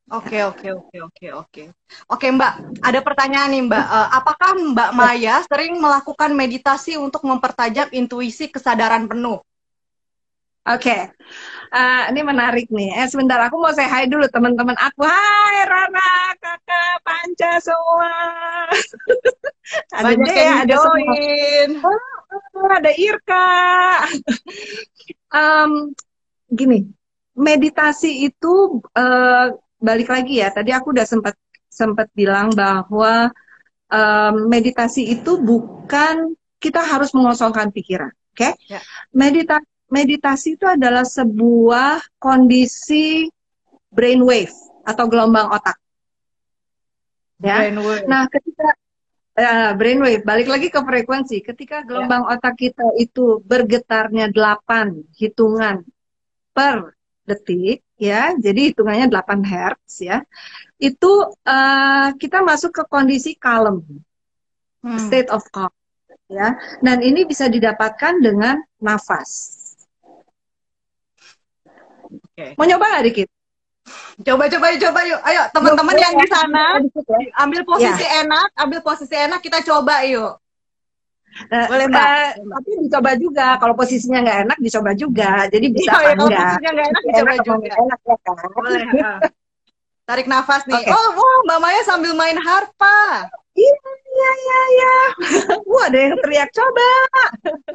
[SPEAKER 3] Oke, oke, oke, oke, oke. Oke, Mbak, ada pertanyaan nih, Mbak. Eh, apakah Mbak Maya sering melakukan meditasi untuk mempertajam intuisi kesadaran penuh?
[SPEAKER 2] Oke, Eh, ini menarik nih. Eh, sebentar, aku mau say hi dulu teman-teman aku. Hai Rana, kakak, Panca semua. ada
[SPEAKER 3] Banyak
[SPEAKER 2] Dea, ada
[SPEAKER 3] join.
[SPEAKER 2] Oh, ada Irka. Em, gini, meditasi itu eh, balik lagi ya. Tadi aku udah sempat sempat bilang bahwa em, meditasi itu bukan kita harus mengosongkan pikiran, oke?
[SPEAKER 3] Ya.
[SPEAKER 2] Medita meditasi itu adalah sebuah kondisi brainwave atau gelombang otak. Ya.
[SPEAKER 3] Brainwave.
[SPEAKER 2] Nah, ketika ya, brainwave, balik lagi ke frekuensi. Ketika gelombang otak kita itu bergetarnya 8 hitungan per detik, ya, jadi hitungannya 8 hertz, ya, itu eh, kita masuk ke kondisi kalem,
[SPEAKER 3] Hmm.
[SPEAKER 2] state of calm, ya. Dan ini bisa didapatkan dengan nafas. Mau nyoba nggak dikit?
[SPEAKER 3] Coba, coba, coba yuk. Ayo, teman-teman yang di sana,
[SPEAKER 2] ya.
[SPEAKER 3] ambil posisi enak, ambil posisi enak, kita coba yuk.
[SPEAKER 2] Nah,
[SPEAKER 3] Boleh, Mbak.
[SPEAKER 2] eh, tapi dicoba juga. Kalau posisinya nggak enak, dicoba juga. Jadi bisa apa
[SPEAKER 3] ya, kalau posisinya nggak enak,
[SPEAKER 2] Enak
[SPEAKER 3] dicoba
[SPEAKER 2] apa
[SPEAKER 3] juga.
[SPEAKER 2] enak ya kan?
[SPEAKER 3] Boleh. Tarik nafas nih.
[SPEAKER 2] Oke.
[SPEAKER 3] Oh, wow, Mbak Maya sambil main harpa.
[SPEAKER 2] Iya, iya, iya, iya. Wah, ada yang teriak coba.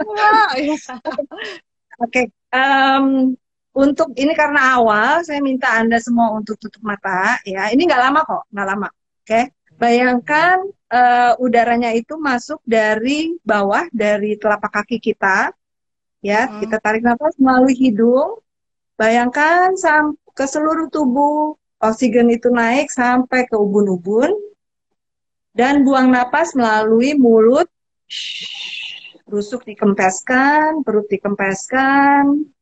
[SPEAKER 3] Wah, iya.
[SPEAKER 2] Oke, em, untuk ini karena awal, saya minta Anda semua untuk tutup mata. Ya, ini nggak lama kok, nggak lama. Oke, bayangkan eh, udaranya itu masuk dari bawah, dari telapak kaki kita. Ya,
[SPEAKER 3] Hmm.
[SPEAKER 2] kita tarik nafas melalui hidung. Bayangkan sam ke seluruh tubuh, oksigen itu naik sampai ke ubun-ubun. Dan buang napas melalui mulut. Rusuk dikempeskan, perut dikempeskan.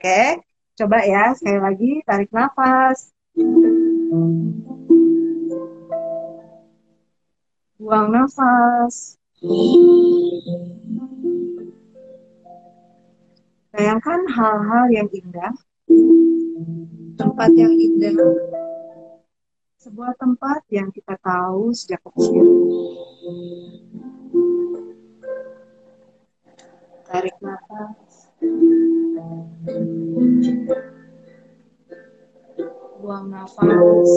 [SPEAKER 2] Oke, coba ya sekali lagi tarik nafas. Buang nafas. Bayangkan hal-hal yang indah, tempat yang indah, sebuah tempat yang kita tahu sejak kecil. Tarik nafas. Buang nafas.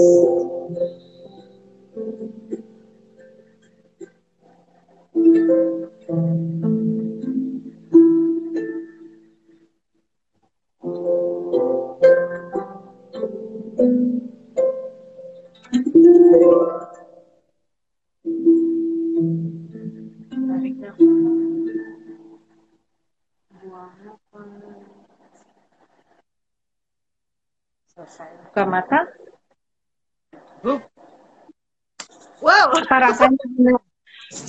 [SPEAKER 2] Tarik Selesai. Buka mata.
[SPEAKER 3] Wow,
[SPEAKER 2] rasanya?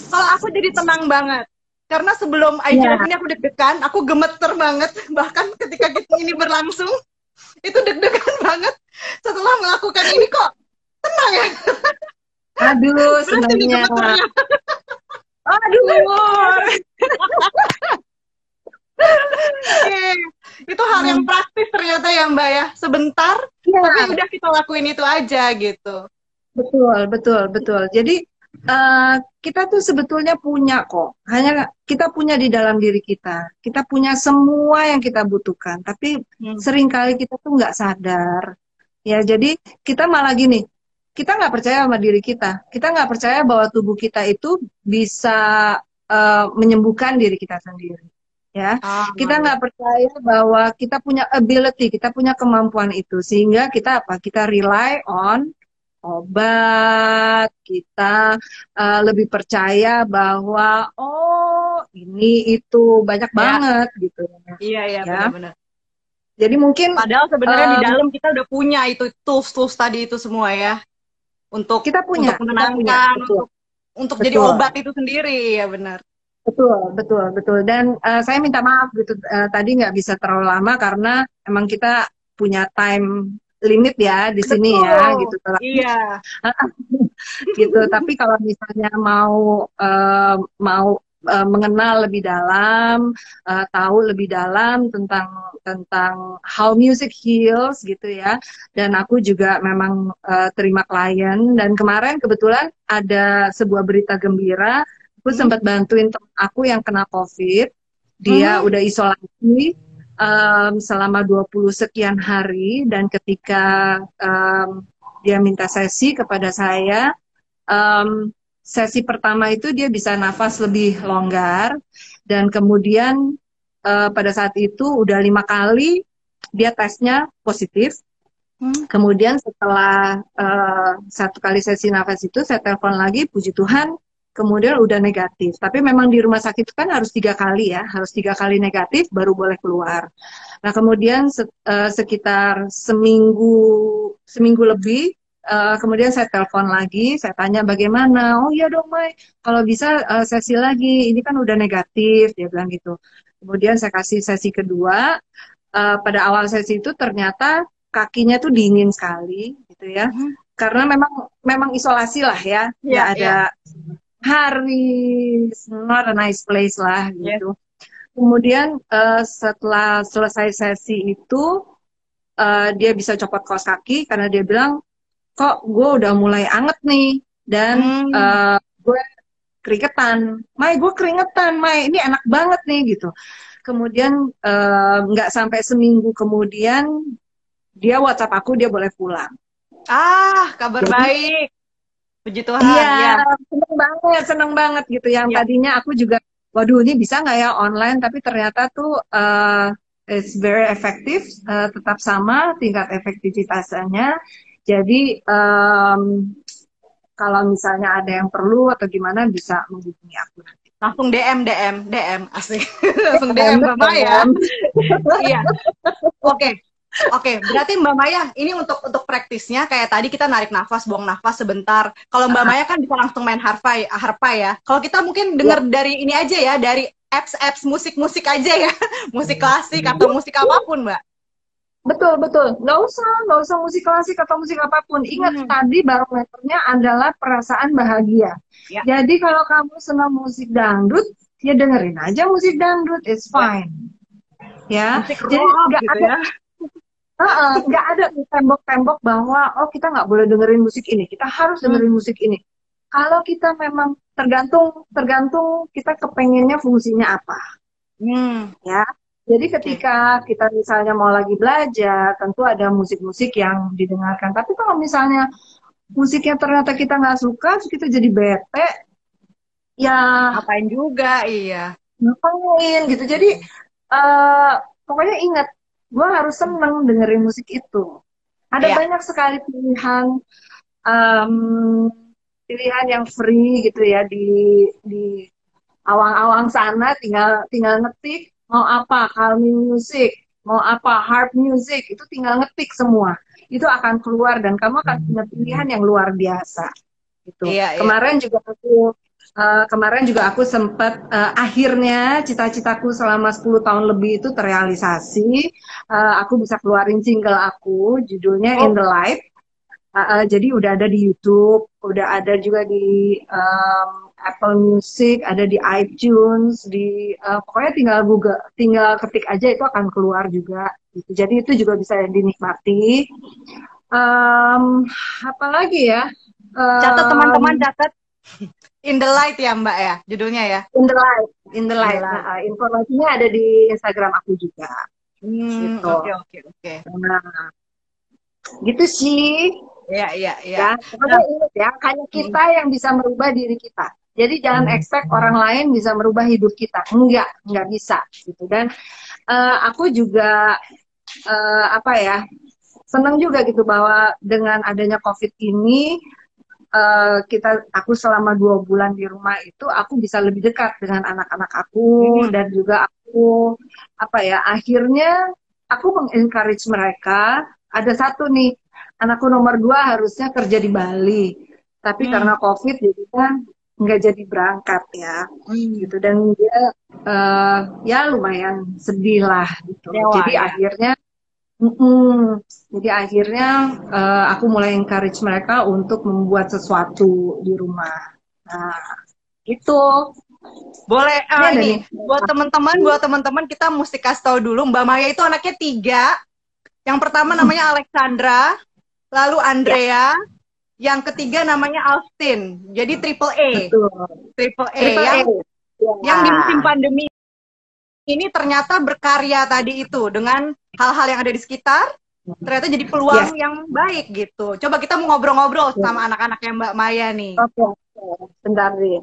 [SPEAKER 3] kalau aku jadi tenang banget. Karena sebelum
[SPEAKER 2] Iya.
[SPEAKER 3] IGF ini aku deg-degan, aku gemeter banget. Bahkan ketika kita ini berlangsung, itu deg-degan banget. Setelah melakukan ini kok tenang ya.
[SPEAKER 2] Aduh, senangnya.
[SPEAKER 3] gemeternya.
[SPEAKER 2] Aduh.
[SPEAKER 3] Oke. Itu hal yang praktis ternyata ya Mbak ya. Sebentar,
[SPEAKER 2] Iya.
[SPEAKER 3] tapi udah kita lakuin itu aja gitu.
[SPEAKER 2] Betul, betul, betul. Jadi uh, kita tuh sebetulnya punya kok. Hanya kita punya di dalam diri kita. Kita punya semua yang kita butuhkan. Tapi hmm. sering kali kita tuh nggak sadar. Ya, jadi kita malah gini. Kita nggak percaya sama diri kita. Kita nggak percaya bahwa tubuh kita itu bisa uh, menyembuhkan diri kita sendiri. Ya, ah, kita nggak percaya bahwa kita punya ability, kita punya kemampuan itu, sehingga kita apa? Kita rely on obat, kita uh, lebih percaya bahwa oh ini itu banyak ya. banget gitu.
[SPEAKER 3] Iya iya ya. benar-benar.
[SPEAKER 2] Jadi mungkin
[SPEAKER 3] padahal sebenarnya um, di dalam kita udah punya itu tools-tools tadi itu semua ya. Untuk
[SPEAKER 2] kita punya,
[SPEAKER 3] untuk menenangkan, punya, untuk untuk betul. jadi obat itu sendiri ya benar.
[SPEAKER 2] Betul, betul, betul. Dan uh, saya minta maaf gitu uh, tadi nggak bisa terlalu lama karena emang kita punya time limit ya di Betul. sini ya gitu.
[SPEAKER 3] Iya.
[SPEAKER 2] gitu. Tapi kalau misalnya mau uh, mau uh, mengenal lebih dalam, uh, tahu lebih dalam tentang tentang how music heals gitu ya. Dan aku juga memang uh, terima klien dan kemarin kebetulan ada sebuah berita gembira. Aku hmm. sempat bantuin teman aku yang kena COVID. Dia hmm. udah isolasi um, selama 20 sekian hari dan ketika um, dia minta sesi kepada saya um, sesi pertama itu dia bisa nafas lebih longgar dan kemudian uh, pada saat itu udah lima kali dia tesnya positif hmm. kemudian setelah uh, satu kali sesi nafas itu saya telepon lagi puji Tuhan kemudian udah negatif. Tapi memang di rumah sakit kan harus tiga kali ya, harus tiga kali negatif baru boleh keluar. Nah kemudian se uh, sekitar seminggu seminggu lebih, uh, kemudian saya telepon lagi, saya tanya bagaimana. Oh iya dong Mai, kalau bisa uh, sesi lagi, ini kan udah negatif, dia bilang gitu. Kemudian saya kasih sesi kedua. Uh, pada awal sesi itu ternyata kakinya tuh dingin sekali, gitu ya. Hmm. Karena memang memang isolasi lah ya, yeah, ada yeah hari not a nice place lah gitu. Yeah. Kemudian uh, setelah selesai sesi itu uh, dia bisa copot kaos kaki karena dia bilang kok gue udah mulai anget nih dan hmm. uh, gue keringetan, Mai gue keringetan, Mai ini enak banget nih gitu. Kemudian nggak uh, sampai seminggu kemudian dia WhatsApp aku dia boleh pulang.
[SPEAKER 3] Ah kabar Jadi, baik. Puji Tuhan.
[SPEAKER 2] Iya, ya. seneng banget, seneng banget gitu. Yang ya. tadinya aku juga, waduh ini bisa nggak ya online? Tapi ternyata tuh uh, it's very effective, uh, tetap sama tingkat efektivitasnya. Jadi um, kalau misalnya ada yang perlu atau gimana bisa menghubungi aku nanti.
[SPEAKER 3] Langsung DM, DM, DM, asik. Langsung DM Mbak Maya. iya. Oke, okay. Oke, berarti Mbak Maya ini untuk untuk praktisnya kayak tadi kita narik nafas, buang nafas sebentar. Kalau Mbak. Maya kan bisa langsung main harpa harpa ya. Kalau kita mungkin dengar ya. dari ini aja ya, dari apps-apps musik-musik aja ya, musik klasik atau musik apa pun, Mbak.
[SPEAKER 2] Betul betul, nggak usah nggak usah musik klasik atau musik apa pun. Ingat hmm. tadi barometernya adalah perasaan bahagia. Ya. Jadi kalau kamu senang musik dangdut, ya dengerin aja musik dangdut, it's fine. Ya,
[SPEAKER 3] musik jadi nggak gitu ada. Ya
[SPEAKER 2] nggak uh, ada tembok-tembok bahwa oh kita nggak boleh dengerin musik ini, kita harus hmm. dengerin hmm. musik ini. Kalau kita memang tergantung tergantung kita kepengennya fungsinya apa, hmm. ya. Jadi ketika kita misalnya mau lagi belajar, tentu ada musik-musik yang didengarkan. Tapi kalau misalnya musiknya ternyata kita nggak suka, terus kita jadi bete, ya
[SPEAKER 3] ngapain juga, iya.
[SPEAKER 2] Ngapain gitu. Jadi uh, pokoknya ingat gue harus seneng dengerin musik itu. Ada yeah. banyak sekali pilihan um, pilihan yang free gitu ya di di awang-awang sana tinggal tinggal ngetik mau apa calming music mau apa harp music itu tinggal ngetik semua itu akan keluar dan kamu akan punya pilihan yang luar biasa gitu yeah, iya. kemarin juga aku Uh, kemarin juga aku sempat uh, akhirnya cita-citaku selama 10 tahun lebih itu terrealisasi. Uh, aku bisa keluarin single aku, judulnya oh. In the Light. Uh, uh, jadi udah ada di YouTube, udah ada juga di um, Apple Music, ada di iTunes, di uh, pokoknya tinggal Google, tinggal ketik aja itu akan keluar juga. Gitu. Jadi itu juga bisa dinikmati. Um, apalagi ya?
[SPEAKER 3] Um, catat teman-teman catat In the Light ya Mbak ya, judulnya ya.
[SPEAKER 2] In the Light, In the Light.
[SPEAKER 3] In the Light.
[SPEAKER 2] Nah, informasinya ada di Instagram aku juga.
[SPEAKER 3] Hmm,
[SPEAKER 2] Gitu.
[SPEAKER 3] Oke oke oke.
[SPEAKER 2] Nah, gitu sih.
[SPEAKER 3] Iya iya iya.
[SPEAKER 2] Ya, ingat ya, hanya kita yang bisa merubah diri kita. Jadi jangan expect orang lain bisa merubah hidup kita. Enggak, enggak bisa gitu. Dan eh, aku juga eh, apa ya? Senang juga gitu bahwa dengan adanya COVID ini eh, kita aku selama dua bulan di rumah itu aku bisa lebih dekat dengan anak-anak aku
[SPEAKER 3] Hmm.
[SPEAKER 2] dan juga aku apa ya akhirnya aku mengencourage mereka ada satu nih anakku nomor dua harusnya kerja di Bali tapi
[SPEAKER 3] Hmm.
[SPEAKER 2] karena COVID jadinya nggak jadi berangkat ya gitu dan dia eh, ya lumayan sedih lah gitu
[SPEAKER 3] Dewa,
[SPEAKER 2] jadi
[SPEAKER 3] ya.
[SPEAKER 2] akhirnya mm-mm. jadi akhirnya eh, aku mulai encourage mereka untuk membuat sesuatu di rumah nah itu
[SPEAKER 3] Boleh
[SPEAKER 2] ada
[SPEAKER 3] ini
[SPEAKER 2] nih.
[SPEAKER 3] buat teman-teman, buat teman-teman kita mesti kasih tahu dulu Mbak Maya itu anaknya tiga. Yang pertama namanya Alexandra, lalu Andrea, yang ketiga namanya Austin. Jadi triple A,
[SPEAKER 2] betul
[SPEAKER 3] triple A
[SPEAKER 2] Triple
[SPEAKER 3] yang
[SPEAKER 2] A.
[SPEAKER 3] yang di
[SPEAKER 2] Ya.
[SPEAKER 3] musim pandemi ini ternyata berkarya tadi itu dengan hal-hal yang ada di sekitar ternyata jadi peluang yang baik gitu. Coba kita mau ngobrol-ngobrol sama anak-anaknya Mbak Maya nih.
[SPEAKER 2] Oke, oke. bentar nih.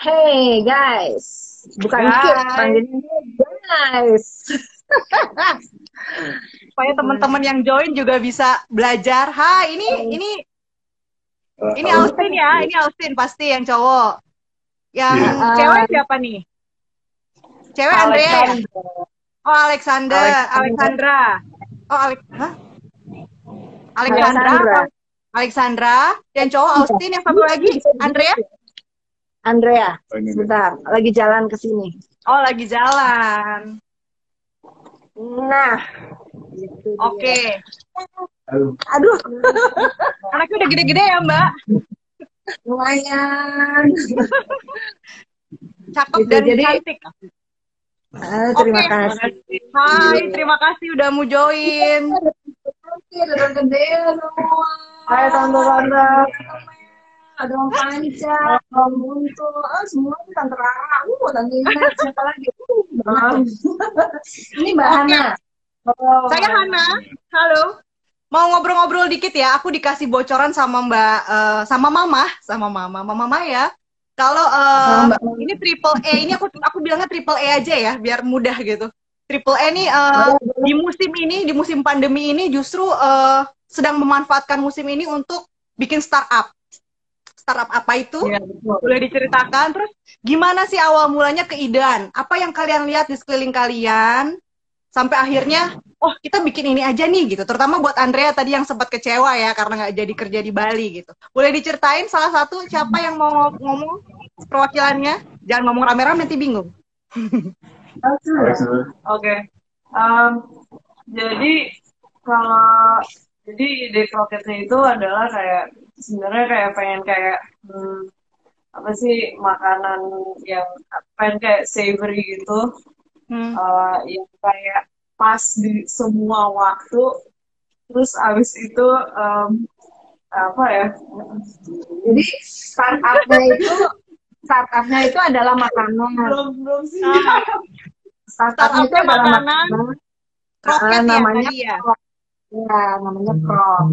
[SPEAKER 2] Hey guys, bukan
[SPEAKER 3] Guys.
[SPEAKER 2] panggilnya guys.
[SPEAKER 3] Supaya teman-teman yang join juga bisa belajar. Hai, ini ini ini Austin ya, ini Austin pasti yang cowok. Yang
[SPEAKER 2] Iya.
[SPEAKER 3] cewek siapa nih? Cewek Andrea ya? Oh, Alexander,
[SPEAKER 2] Alexander.
[SPEAKER 3] Alexandra. Oh, Alex, hah? Alexandra.
[SPEAKER 2] Alexandra.
[SPEAKER 3] Alexandra. Dan cowok Austin yang satu lagi, Andrea.
[SPEAKER 2] Andrea,
[SPEAKER 4] Oh,
[SPEAKER 2] sebentar, lagi jalan ke sini.
[SPEAKER 3] Oh, lagi jalan.
[SPEAKER 2] Nah, gitu.
[SPEAKER 3] Oke.
[SPEAKER 4] Aduh,
[SPEAKER 2] Aduh,
[SPEAKER 3] Anaknya udah gede-gede ya, Mbak?
[SPEAKER 2] lumayan.
[SPEAKER 3] Cakep
[SPEAKER 2] Gitu,
[SPEAKER 3] dan
[SPEAKER 2] jadi-
[SPEAKER 3] cantik.
[SPEAKER 2] Ah, terima
[SPEAKER 3] Oke.
[SPEAKER 2] kasih.
[SPEAKER 3] Hai, terima kasih udah mau join.
[SPEAKER 2] Gede semua. Hai tante-tante. Ada Om Panca, Om Buntu, ah, semua ini Tante Rara, uh, Tante Ina, siapa lagi? Uh, ini Mbak Hana. Oh.
[SPEAKER 3] Saya Hana. Halo. Mau ngobrol-ngobrol dikit ya. Aku dikasih bocoran sama Mbak eh, sama Mama, sama Mama, Mama Maya. Kalau
[SPEAKER 2] Mbak Maya.
[SPEAKER 3] ini triple A, ini aku aku bilangnya triple A aja ya, biar mudah gitu. Triple A ini eh, di musim ini, di musim pandemi ini justru eh, sedang memanfaatkan musim ini untuk bikin startup. Startup apa itu?
[SPEAKER 2] Iya, betul.
[SPEAKER 3] boleh diceritakan terus gimana sih awal mulanya keidean apa yang kalian lihat di sekeliling kalian sampai akhirnya oh kita bikin ini aja nih gitu. Terutama buat Andrea tadi yang sempat kecewa ya karena nggak jadi kerja di Bali gitu. Boleh diceritain salah satu siapa yang mau ngom- ngomong perwakilannya? Jangan ngomong rame-rame nanti bingung.
[SPEAKER 5] Oke. Em, jadi kalau jadi ide kroketnya itu adalah kayak sebenarnya kayak pengen kayak hmm, apa sih makanan yang pengen kayak savory gitu
[SPEAKER 3] Hmm.
[SPEAKER 5] eh, yang kayak pas di semua waktu terus abis itu em, apa ya
[SPEAKER 2] Jadi startupnya itu startupnya itu adalah makanan.
[SPEAKER 5] belum belum sih
[SPEAKER 2] Startupnya itu
[SPEAKER 3] Startupnya
[SPEAKER 2] adalah
[SPEAKER 3] makanan.
[SPEAKER 2] makanan.
[SPEAKER 3] Kroket ya
[SPEAKER 2] namanya
[SPEAKER 3] ya.
[SPEAKER 2] Ya, namanya Krok.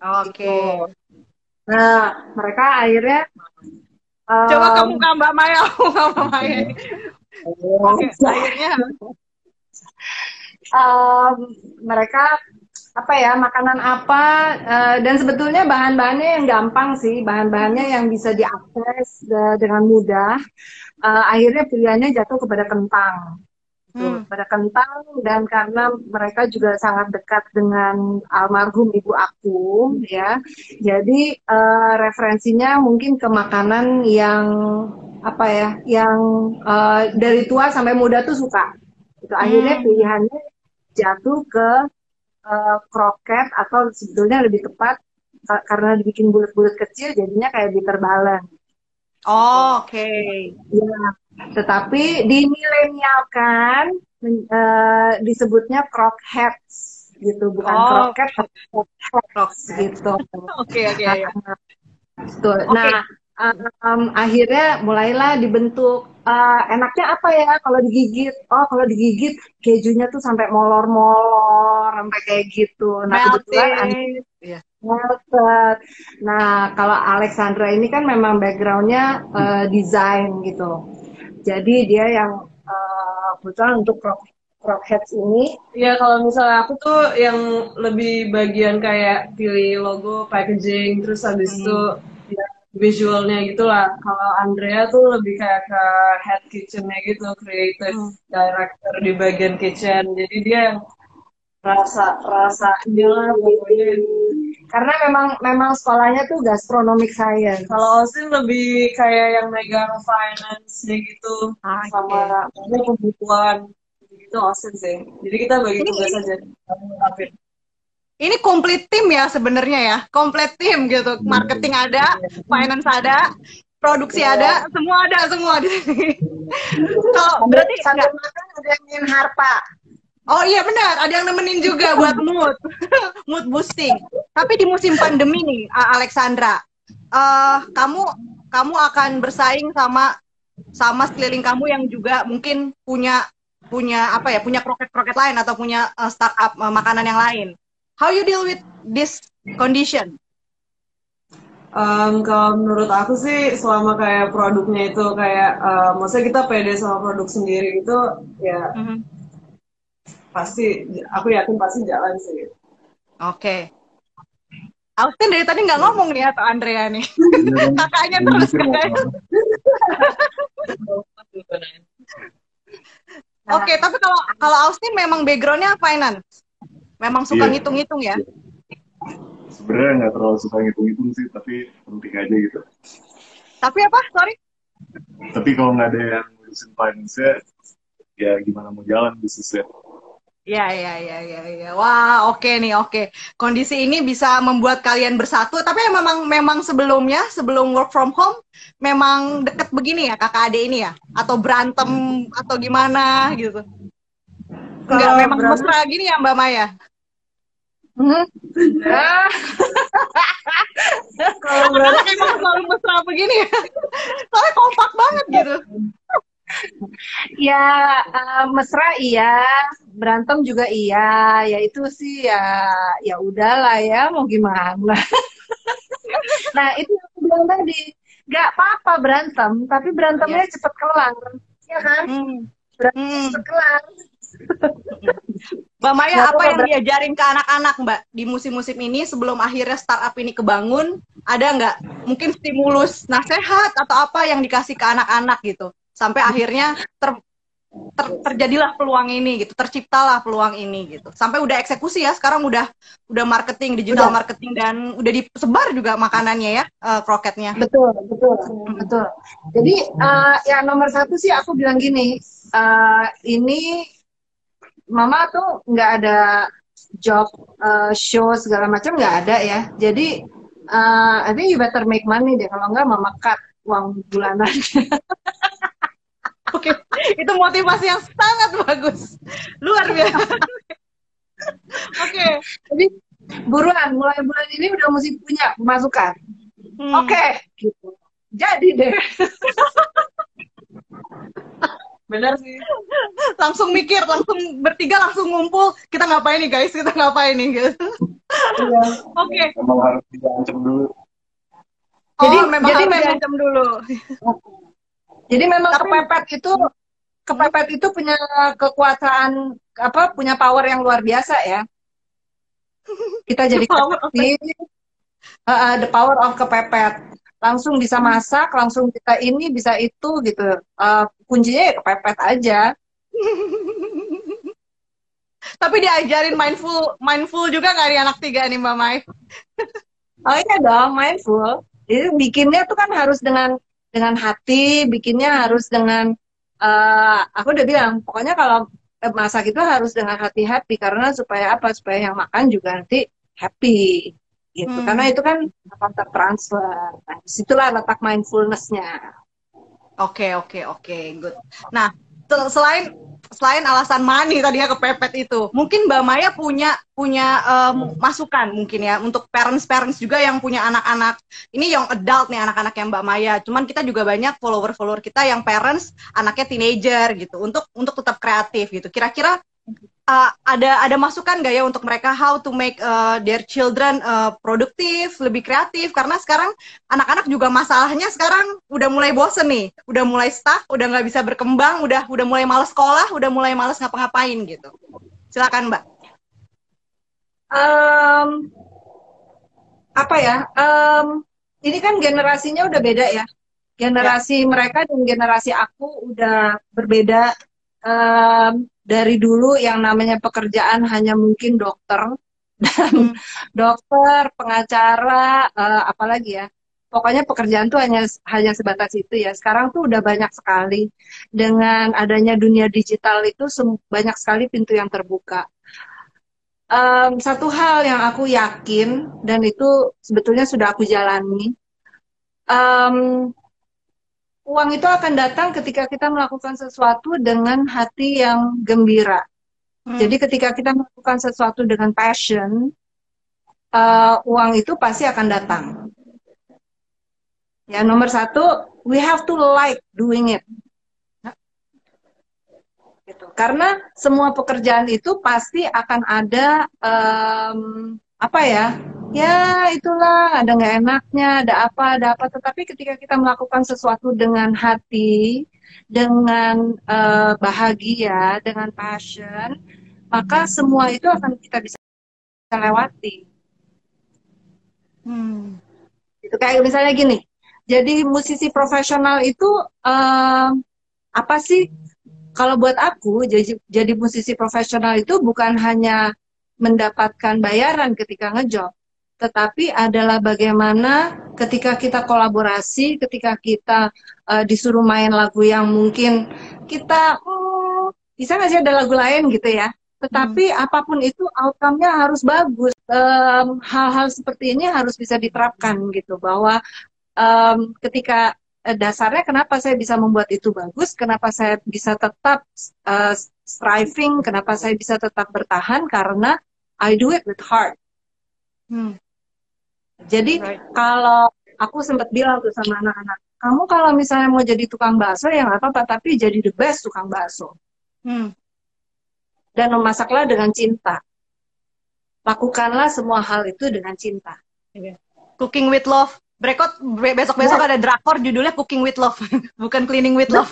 [SPEAKER 3] oke
[SPEAKER 2] Nah, mereka akhirnya
[SPEAKER 3] coba
[SPEAKER 2] em,
[SPEAKER 3] ke muka Mbak Maya Mbak Maya oke akhirnya
[SPEAKER 2] em, mereka apa ya makanan apa eh, dan sebetulnya bahan-bahannya yang gampang sih. Bahan-bahannya yang bisa diakses eh, dengan mudah. Eh, akhirnya pilihannya jatuh kepada kentang. gitu,
[SPEAKER 3] Hmm.
[SPEAKER 2] kepada kentang dan karena mereka juga sangat dekat dengan almarhum ibu aku ya jadi eh, referensinya mungkin ke makanan yang apa ya yang eh, dari tua sampai muda tuh suka itu akhirnya
[SPEAKER 3] Hmm.
[SPEAKER 2] pilihannya jatuh ke eh, kroket atau sebetulnya lebih tepat ka- karena dibikin bulat-bulat kecil jadinya kayak bitter balance.
[SPEAKER 3] Oh, oke
[SPEAKER 2] Ya, tetapi dimilenialkan men- eh, disebutnya crockheads gitu, bukan
[SPEAKER 3] Oh.
[SPEAKER 2] kroket tapi crockheads gitu.
[SPEAKER 3] oke oke ya
[SPEAKER 2] Betul.
[SPEAKER 3] Oke.
[SPEAKER 2] Nah, um, akhirnya mulailah dibentuk uh, enaknya apa ya kalau digigit oh kalau digigit kejunya tuh sampai molor-molor sampai kayak gitu nah kebetulan
[SPEAKER 3] Melting.
[SPEAKER 2] Melted nah kalau Alexandra ini kan memang backgroundnya uh, desain gitu jadi dia yang uh, kebetulan untuk crop crop heads ini
[SPEAKER 5] Iya, kalau misalnya aku tuh yang lebih bagian kayak pilih logo, packaging, terus habis
[SPEAKER 3] Hmm.
[SPEAKER 5] itu ya, visualnya gitu lah. Kalau Andrea tuh lebih kayak ke head kitchennya gitu, creative
[SPEAKER 3] Hmm.
[SPEAKER 5] director di bagian kitchen. Jadi dia yang rasa rasa lah pokoknya.
[SPEAKER 2] Karena memang memang sekolahnya tuh gastronomic science
[SPEAKER 5] Kalau Austin lebih kayak yang megang finance-nya gitu,
[SPEAKER 3] Ah,
[SPEAKER 5] sama pokoknya kebutuhan gitu Austin sih. Jadi kita bagi
[SPEAKER 3] Ini-
[SPEAKER 5] tugas aja.
[SPEAKER 3] Ini komplit tim ya sebenarnya ya, komplit tim gitu. Marketing ada, finance ada, produksi
[SPEAKER 5] Iya.
[SPEAKER 3] ada, semua ada semua di sini. Kalau berarti
[SPEAKER 2] sambil
[SPEAKER 3] nggak-
[SPEAKER 2] makan ada yang ingin harpa
[SPEAKER 3] Oh iya benar, ada yang nemenin juga buat mood, mood boosting. Tapi di musim pandemi nih, Alexandra, eh kamu kamu akan bersaing sama sama sekeliling kamu yang juga mungkin punya punya apa ya, punya kroket-kroket lain atau punya eh, startup eh, makanan yang lain. How you deal with this condition?
[SPEAKER 5] Em, kalau menurut aku sih selama kayak produknya itu kayak eh, maksudnya kita pede sama produk sendiri itu ya
[SPEAKER 3] Mhm.
[SPEAKER 5] pasti aku yakin pasti jalan sih.
[SPEAKER 3] Oke. Austin dari tadi nggak ngomong nih atau Andrea nih? Kakaknya terus kakaknya. Oke, tapi kalau kalau Austin memang backgroundnya finance, memang suka
[SPEAKER 4] Iya.
[SPEAKER 3] ngitung-ngitung ya.
[SPEAKER 4] sebenarnya nggak terlalu suka ngitung-ngitung sih tapi penting aja gitu
[SPEAKER 3] Tapi apa? Sorry.
[SPEAKER 4] tapi kalau nggak ada yang ngurusin finance ya gimana mau jalan bisnisnya
[SPEAKER 3] Ya, ya, ya, ya, ya. Wah, oke nih, oke. Kondisi ini bisa membuat kalian bersatu. Tapi memang, memang sebelumnya, sebelum work from home, memang deket begini ya kakak adik ini ya, atau berantem atau gimana gitu. Enggak, memang
[SPEAKER 5] berantem-
[SPEAKER 3] mesra gini ya Mbak Maya.
[SPEAKER 2] Hmm.
[SPEAKER 5] Kalau
[SPEAKER 3] emang selalu mesra begini ya. Soalnya kompak banget gitu.
[SPEAKER 2] Ya eh, mesra iya, berantem juga iya, ya itu sih ya ya udahlah ya mau gimana. nah itu yang aku bilang tadi, nggak apa-apa berantem, tapi berantemnya cepet kelar, ya kan?
[SPEAKER 3] Hmm.
[SPEAKER 2] Berantem
[SPEAKER 3] Hmm.
[SPEAKER 2] cepet kelar.
[SPEAKER 3] Mbak Maya, apa yang diajarin ke anak-anak Mbak di musim-musim ini sebelum akhirnya startup ini kebangun? Ada nggak mungkin stimulus nasihat atau apa yang dikasih ke anak-anak gitu? Sampai akhirnya ter- ter- terjadilah peluang ini gitu, terciptalah peluang ini gitu. Sampai udah eksekusi ya, sekarang udah udah marketing, digital
[SPEAKER 2] Udah.
[SPEAKER 3] marketing dan udah disebar juga makanannya ya, eh, kroketnya.
[SPEAKER 2] Betul, betul, betul. Jadi eh, yang nomor satu sih aku bilang gini, eh, ini Mama tuh nggak ada job eh, show segala macam nggak ada ya. Jadi eh, I think you better make money deh. Kalau nggak Mama cut uang bulanan.
[SPEAKER 3] Oke, itu motivasi yang sangat bagus, luar biasa. Oke,
[SPEAKER 2] Jadi buruan, mulai bulan ini udah mesti punya pemasukan.
[SPEAKER 3] Hmm.
[SPEAKER 2] Oke, gitu. Jadi deh.
[SPEAKER 5] benar sih.
[SPEAKER 3] langsung mikir, langsung bertiga langsung ngumpul, kita ngapain nih guys, kita ngapain nih gitu. Oke,
[SPEAKER 4] emang harus diancam dulu
[SPEAKER 3] jadi
[SPEAKER 2] Jadi-
[SPEAKER 3] memang
[SPEAKER 2] jadi
[SPEAKER 3] harus
[SPEAKER 2] memang-
[SPEAKER 3] dulu.
[SPEAKER 2] Jadi memang
[SPEAKER 3] Tapi-
[SPEAKER 2] kepepet itu kepepet itu punya kekuasaan apa punya power yang luar biasa ya. Kita jadi
[SPEAKER 3] Power of-
[SPEAKER 2] kreatif, uh, the power of kepepet. Langsung bisa masak, langsung bisa ini, bisa itu gitu. Uh, kuncinya ya kepepet aja.
[SPEAKER 3] Tapi diajarin mindful, mindful juga nggak anak tiga nih Mbak Mai?
[SPEAKER 2] Oh iya dong, mindful. Jadi bikinnya tuh kan harus dengan dengan hati, bikinnya harus dengan eh aku udah bilang, pokoknya kalau masak itu harus dengan hati-hati karena supaya apa? Supaya yang makan juga nanti happy gitu.
[SPEAKER 3] Hmm.
[SPEAKER 2] Karena itu kan akan tertransfer. Nah, di situlah letak mindfulness-nya.
[SPEAKER 3] Oke, oke, oke, good. Nah, sel- selain selain alasan money tadi ya kepepet itu, mungkin Mbak Maya punya punya em, masukan mungkin ya untuk parents-parents juga yang punya anak-anak. Ini yang adult nih anak-anak yang Mbak Maya. Cuman kita juga banyak follower-follower kita yang parents anaknya teenager gitu untuk untuk tetap kreatif gitu. Kira-kira uh, ada ada masukan nggak ya untuk mereka how to make uh, their children uh, produktif, lebih kreatif karena sekarang anak-anak juga masalahnya sekarang udah mulai bosen nih, udah mulai stuck, udah nggak bisa berkembang, udah udah mulai males sekolah, udah mulai males ngapa-ngapain gitu. Silakan Mbak.
[SPEAKER 2] Em, apa ya? em, ini kan generasinya udah beda ya. Generasi mereka dan generasi aku udah berbeda. Em, dari dulu yang namanya pekerjaan hanya mungkin dokter dan dokter, pengacara, eh, apalagi ya. Pokoknya pekerjaan tuh hanya hanya sebatas itu ya. Sekarang tuh udah banyak sekali dengan adanya dunia digital itu banyak sekali pintu yang terbuka. Em, satu hal yang aku yakin dan itu sebetulnya sudah aku jalani, em, uang itu akan datang ketika kita melakukan sesuatu dengan hati yang gembira.
[SPEAKER 3] Hmm.
[SPEAKER 2] Jadi ketika kita melakukan sesuatu dengan passion, eh, uang itu pasti akan datang. Ya, nomor satu, we have to like doing it. Gitu. Karena semua pekerjaan itu pasti akan ada em, apa ya? Ya itulah ada nggak enaknya, ada apa, ada apa. Tetapi ketika kita melakukan sesuatu dengan hati, dengan eh, bahagia, dengan passion, maka semua itu akan kita bisa lewati.
[SPEAKER 3] Hmm.
[SPEAKER 2] Gitu kayak misalnya gini. Jadi musisi profesional itu em, apa sih? Kalau buat aku jadi jadi musisi profesional itu bukan hanya mendapatkan bayaran ketika ngejob, tetapi adalah bagaimana ketika kita kolaborasi, ketika kita eh, disuruh main lagu yang mungkin kita hmm, bisa nggak sih ada lagu lain gitu ya. Tetapi apa pun itu outcome-nya harus bagus. Hal-hal seperti ini harus bisa diterapkan gitu bahwa em, ketika eh, dasarnya kenapa saya bisa membuat itu bagus, kenapa saya bisa tetap eh, striving, kenapa saya bisa tetap bertahan karena I do it with heart.
[SPEAKER 3] Hmm.
[SPEAKER 2] Jadi
[SPEAKER 3] Right.
[SPEAKER 2] kalau aku sempat bilang tuh sama anak-anak, kamu kalau misalnya mau jadi tukang bakso ya nggak apa-apa, tapi jadi the best tukang bakso
[SPEAKER 3] Hmm.
[SPEAKER 2] dan memasaklah dengan cinta. Lakukanlah semua hal itu dengan cinta.
[SPEAKER 3] Cooking with love. Brekot be- besok-besok ada drakor judulnya Cooking with Love, bukan Cleaning with Love.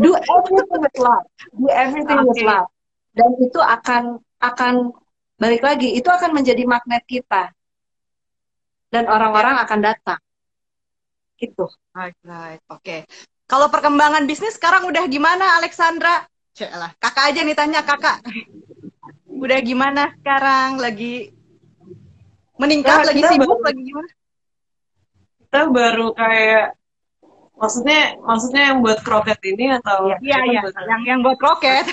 [SPEAKER 2] Do everything with love. Do everything with
[SPEAKER 3] Oke.
[SPEAKER 2] love. Dan itu akan akan balik lagi, itu akan menjadi magnet kita. Dan orang-orang akan datang. Gitu.
[SPEAKER 3] Right, right. Oke. Kalau perkembangan bisnis sekarang udah gimana, Alexandra? Celah, kakak aja nih tanya kakak. Udah gimana sekarang? Lagi meningkat,
[SPEAKER 5] Ya,
[SPEAKER 3] lagi sibuk,
[SPEAKER 5] baru-
[SPEAKER 3] lagi gimana?
[SPEAKER 5] Kita baru kayak maksudnya maksudnya yang buat kroket ini atau
[SPEAKER 3] Iya, iya.
[SPEAKER 5] buat-
[SPEAKER 3] Yang yang buat roket.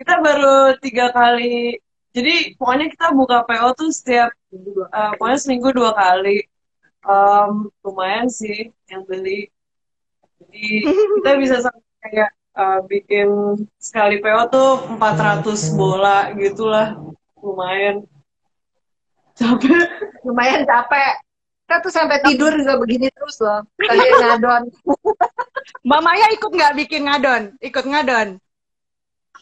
[SPEAKER 5] kita baru tiga kali jadi pokoknya kita buka PO tuh setiap eh, pokoknya seminggu dua kali Em, lumayan sih yang beli jadi kita bisa sampai kayak eh, bikin sekali PO tuh 400 bola gitulah lumayan capek
[SPEAKER 2] Lumayan capek. Kita tuh sampai tidur juga begini terus loh. Kayak ngadon.
[SPEAKER 3] Mbak Maya ikut nggak bikin ngadon? Ikut ngadon.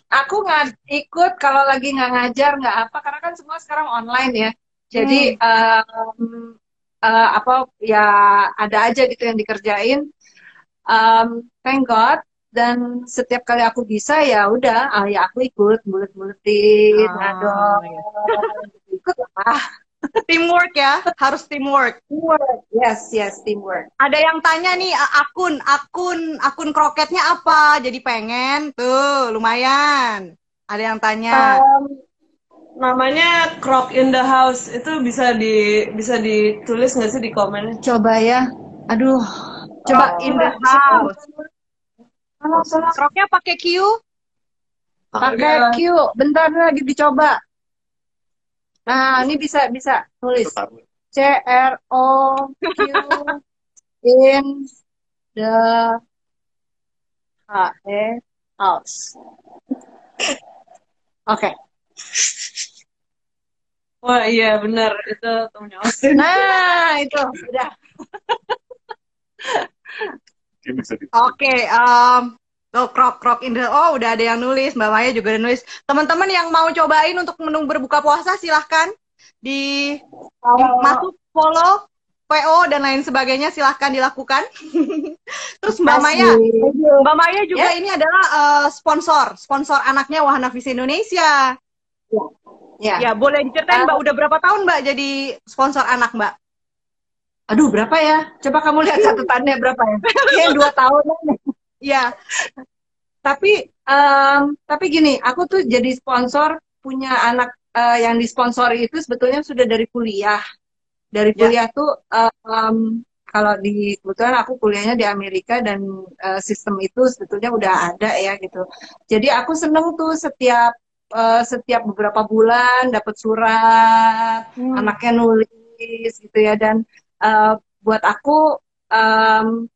[SPEAKER 2] Aku nggak ikut kalau lagi nggak ngajar nggak apa karena kan semua sekarang online ya. Jadi em, eh, apa ya ada aja gitu yang dikerjain. Em, thank God dan setiap kali aku bisa ya udah ah, ya aku ikut bulet-buletin
[SPEAKER 3] Ah,
[SPEAKER 2] ngadon ikut lah
[SPEAKER 3] Teamwork ya, harus teamwork.
[SPEAKER 2] teamwork yes yes teamwork
[SPEAKER 3] Ada yang tanya nih akun akun akun kroketnya apa? Jadi pengen tuh lumayan. Ada yang tanya.
[SPEAKER 2] Em,
[SPEAKER 5] namanya Croc in the House itu bisa di bisa ditulis nggak sih di komen
[SPEAKER 2] coba ya aduh coba
[SPEAKER 3] Krok in the house. Kroknya pakai Q?
[SPEAKER 2] pakai Q bentar lagi dicoba nah ini bisa bisa tulis C R O Q in the
[SPEAKER 3] H E House. Oke.
[SPEAKER 5] Wah iya benar itu temennya Austin.
[SPEAKER 3] Nah, itu udah.
[SPEAKER 4] Mungkin bisa di
[SPEAKER 3] Oke, em oh, krok krok in the oh udah ada yang nulis, Mbak Maya juga udah nulis. Teman-teman yang mau cobain untuk menu berbuka puasa silahkan di masuk follow PO dan lain sebagainya silahkan dilakukan. Terus Mbak Maya, Mbak Maya juga ini adalah eh, sponsor, sponsor anaknya Wahana Visi Indonesia.
[SPEAKER 2] Ya.
[SPEAKER 3] Ya, boleh diceritain Mbak udah berapa tahun Mbak jadi sponsor anak Mbak?
[SPEAKER 2] Aduh, berapa ya? Coba kamu lihat catatannya berapa ya? Kayaknya dua tahun.
[SPEAKER 3] Iya.
[SPEAKER 2] Tapi, em, tapi gini, aku tuh jadi sponsor punya anak eh, yang disponsori itu sebetulnya sudah dari kuliah. Dari
[SPEAKER 3] Ya.
[SPEAKER 2] kuliah tuh, em, kalau di kebetulan aku kuliahnya di Amerika dan eh, sistem itu sebetulnya udah ada ya gitu. Jadi aku seneng tuh setiap eh, setiap beberapa bulan dapat surat, anaknya nulis gitu ya dan eh, buat aku em,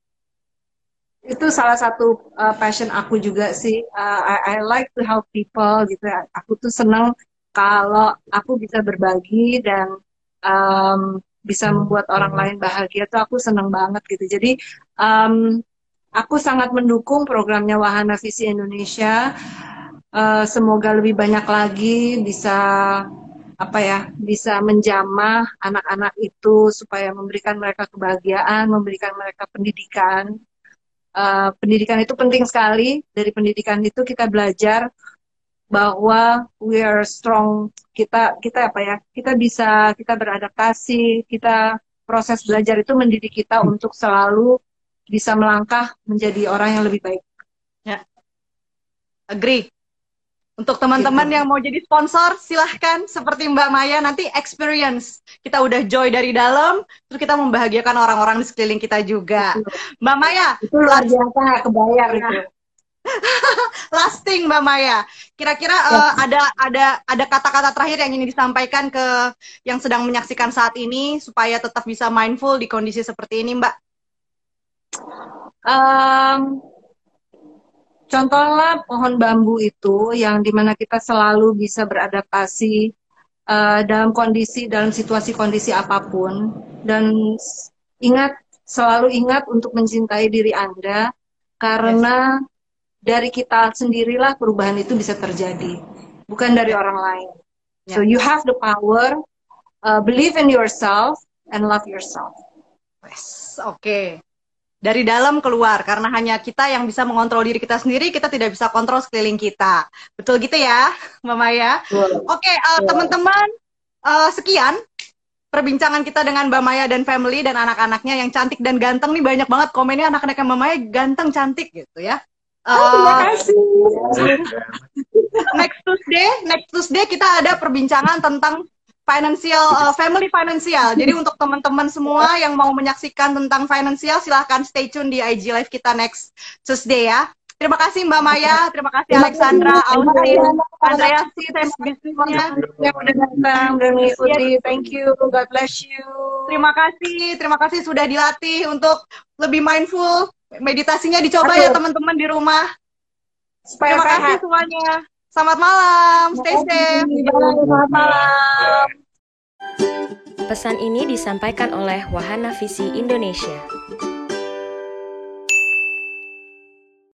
[SPEAKER 2] itu salah satu uh, passion aku juga sih. Uh, I, I like to help people gitu ya. Aku tuh seneng kalau aku bisa berbagi dan um, bisa membuat orang lain bahagia tuh aku seneng banget gitu. Jadi um, aku sangat mendukung programnya Wahana Visi Indonesia. Uh, semoga lebih banyak lagi bisa apa ya bisa menjamah anak-anak itu supaya memberikan mereka kebahagiaan, memberikan mereka pendidikan Uh, pendidikan itu penting sekali. Dari pendidikan itu kita belajar bahwa we are strong. Kita kita apa ya? Kita bisa kita beradaptasi. Kita proses belajar itu mendidik kita untuk selalu bisa melangkah menjadi orang yang lebih baik.
[SPEAKER 3] Agree. Untuk teman-teman yang mau jadi sponsor, silahkan seperti Mbak Maya nanti experience. Kita udah joy dari dalam, terus kita membahagiakan orang-orang di sekeliling kita juga. Mbak Maya,
[SPEAKER 2] Itu luar biasa nggak kebayar
[SPEAKER 3] Nah.
[SPEAKER 2] itu.
[SPEAKER 3] lasting Mbak Maya. Kira-kira eh, ada ada ada kata-kata terakhir yang ingin disampaikan ke yang sedang menyaksikan saat ini supaya tetap bisa mindful di kondisi seperti ini, Mbak.
[SPEAKER 2] Um, contohlah pohon bambu itu yang di mana kita selalu bisa beradaptasi uh, dalam kondisi dalam situasi kondisi apa pun dan ingat selalu ingat untuk mencintai diri Anda karena dari kita sendirilah perubahan itu bisa terjadi bukan dari orang lain. So you have the power, uh, believe in yourself and love yourself.
[SPEAKER 3] Yes, oke. Dari dalam keluar karena hanya kita yang bisa mengontrol diri kita sendiri, kita tidak bisa kontrol sekeliling kita. Betul gitu ya, Mbak Maya? Oke, eh, teman-teman, eh, sekian perbincangan kita dengan Mbak Maya dan family dan anak-anaknya yang cantik dan ganteng nih banyak banget komennya anak-anak Mbak Maya ganteng cantik gitu ya. Eh, next Tuesday, next Tuesday kita ada perbincangan tentang financial uh, family financial. Jadi untuk teman-teman semua yang mau menyaksikan tentang financial silahkan stay tune di IG live kita next Tuesday ya. Terima kasih Mbak Maya, terima kasih Alexandra, Austin, Andrea si times bisnisnya.
[SPEAKER 2] yang udah datang, udah mengikuti. Thank you. God bless you.
[SPEAKER 3] Terima kasih, terima kasih sudah dilatih untuk lebih mindful. Meditasinya dicoba ya teman-teman di rumah.
[SPEAKER 2] Supaya
[SPEAKER 3] Terima kasih semuanya. Selamat malam, stay safe.
[SPEAKER 2] Selamat malam.
[SPEAKER 1] Pesan ini disampaikan oleh Wahana Visi Indonesia.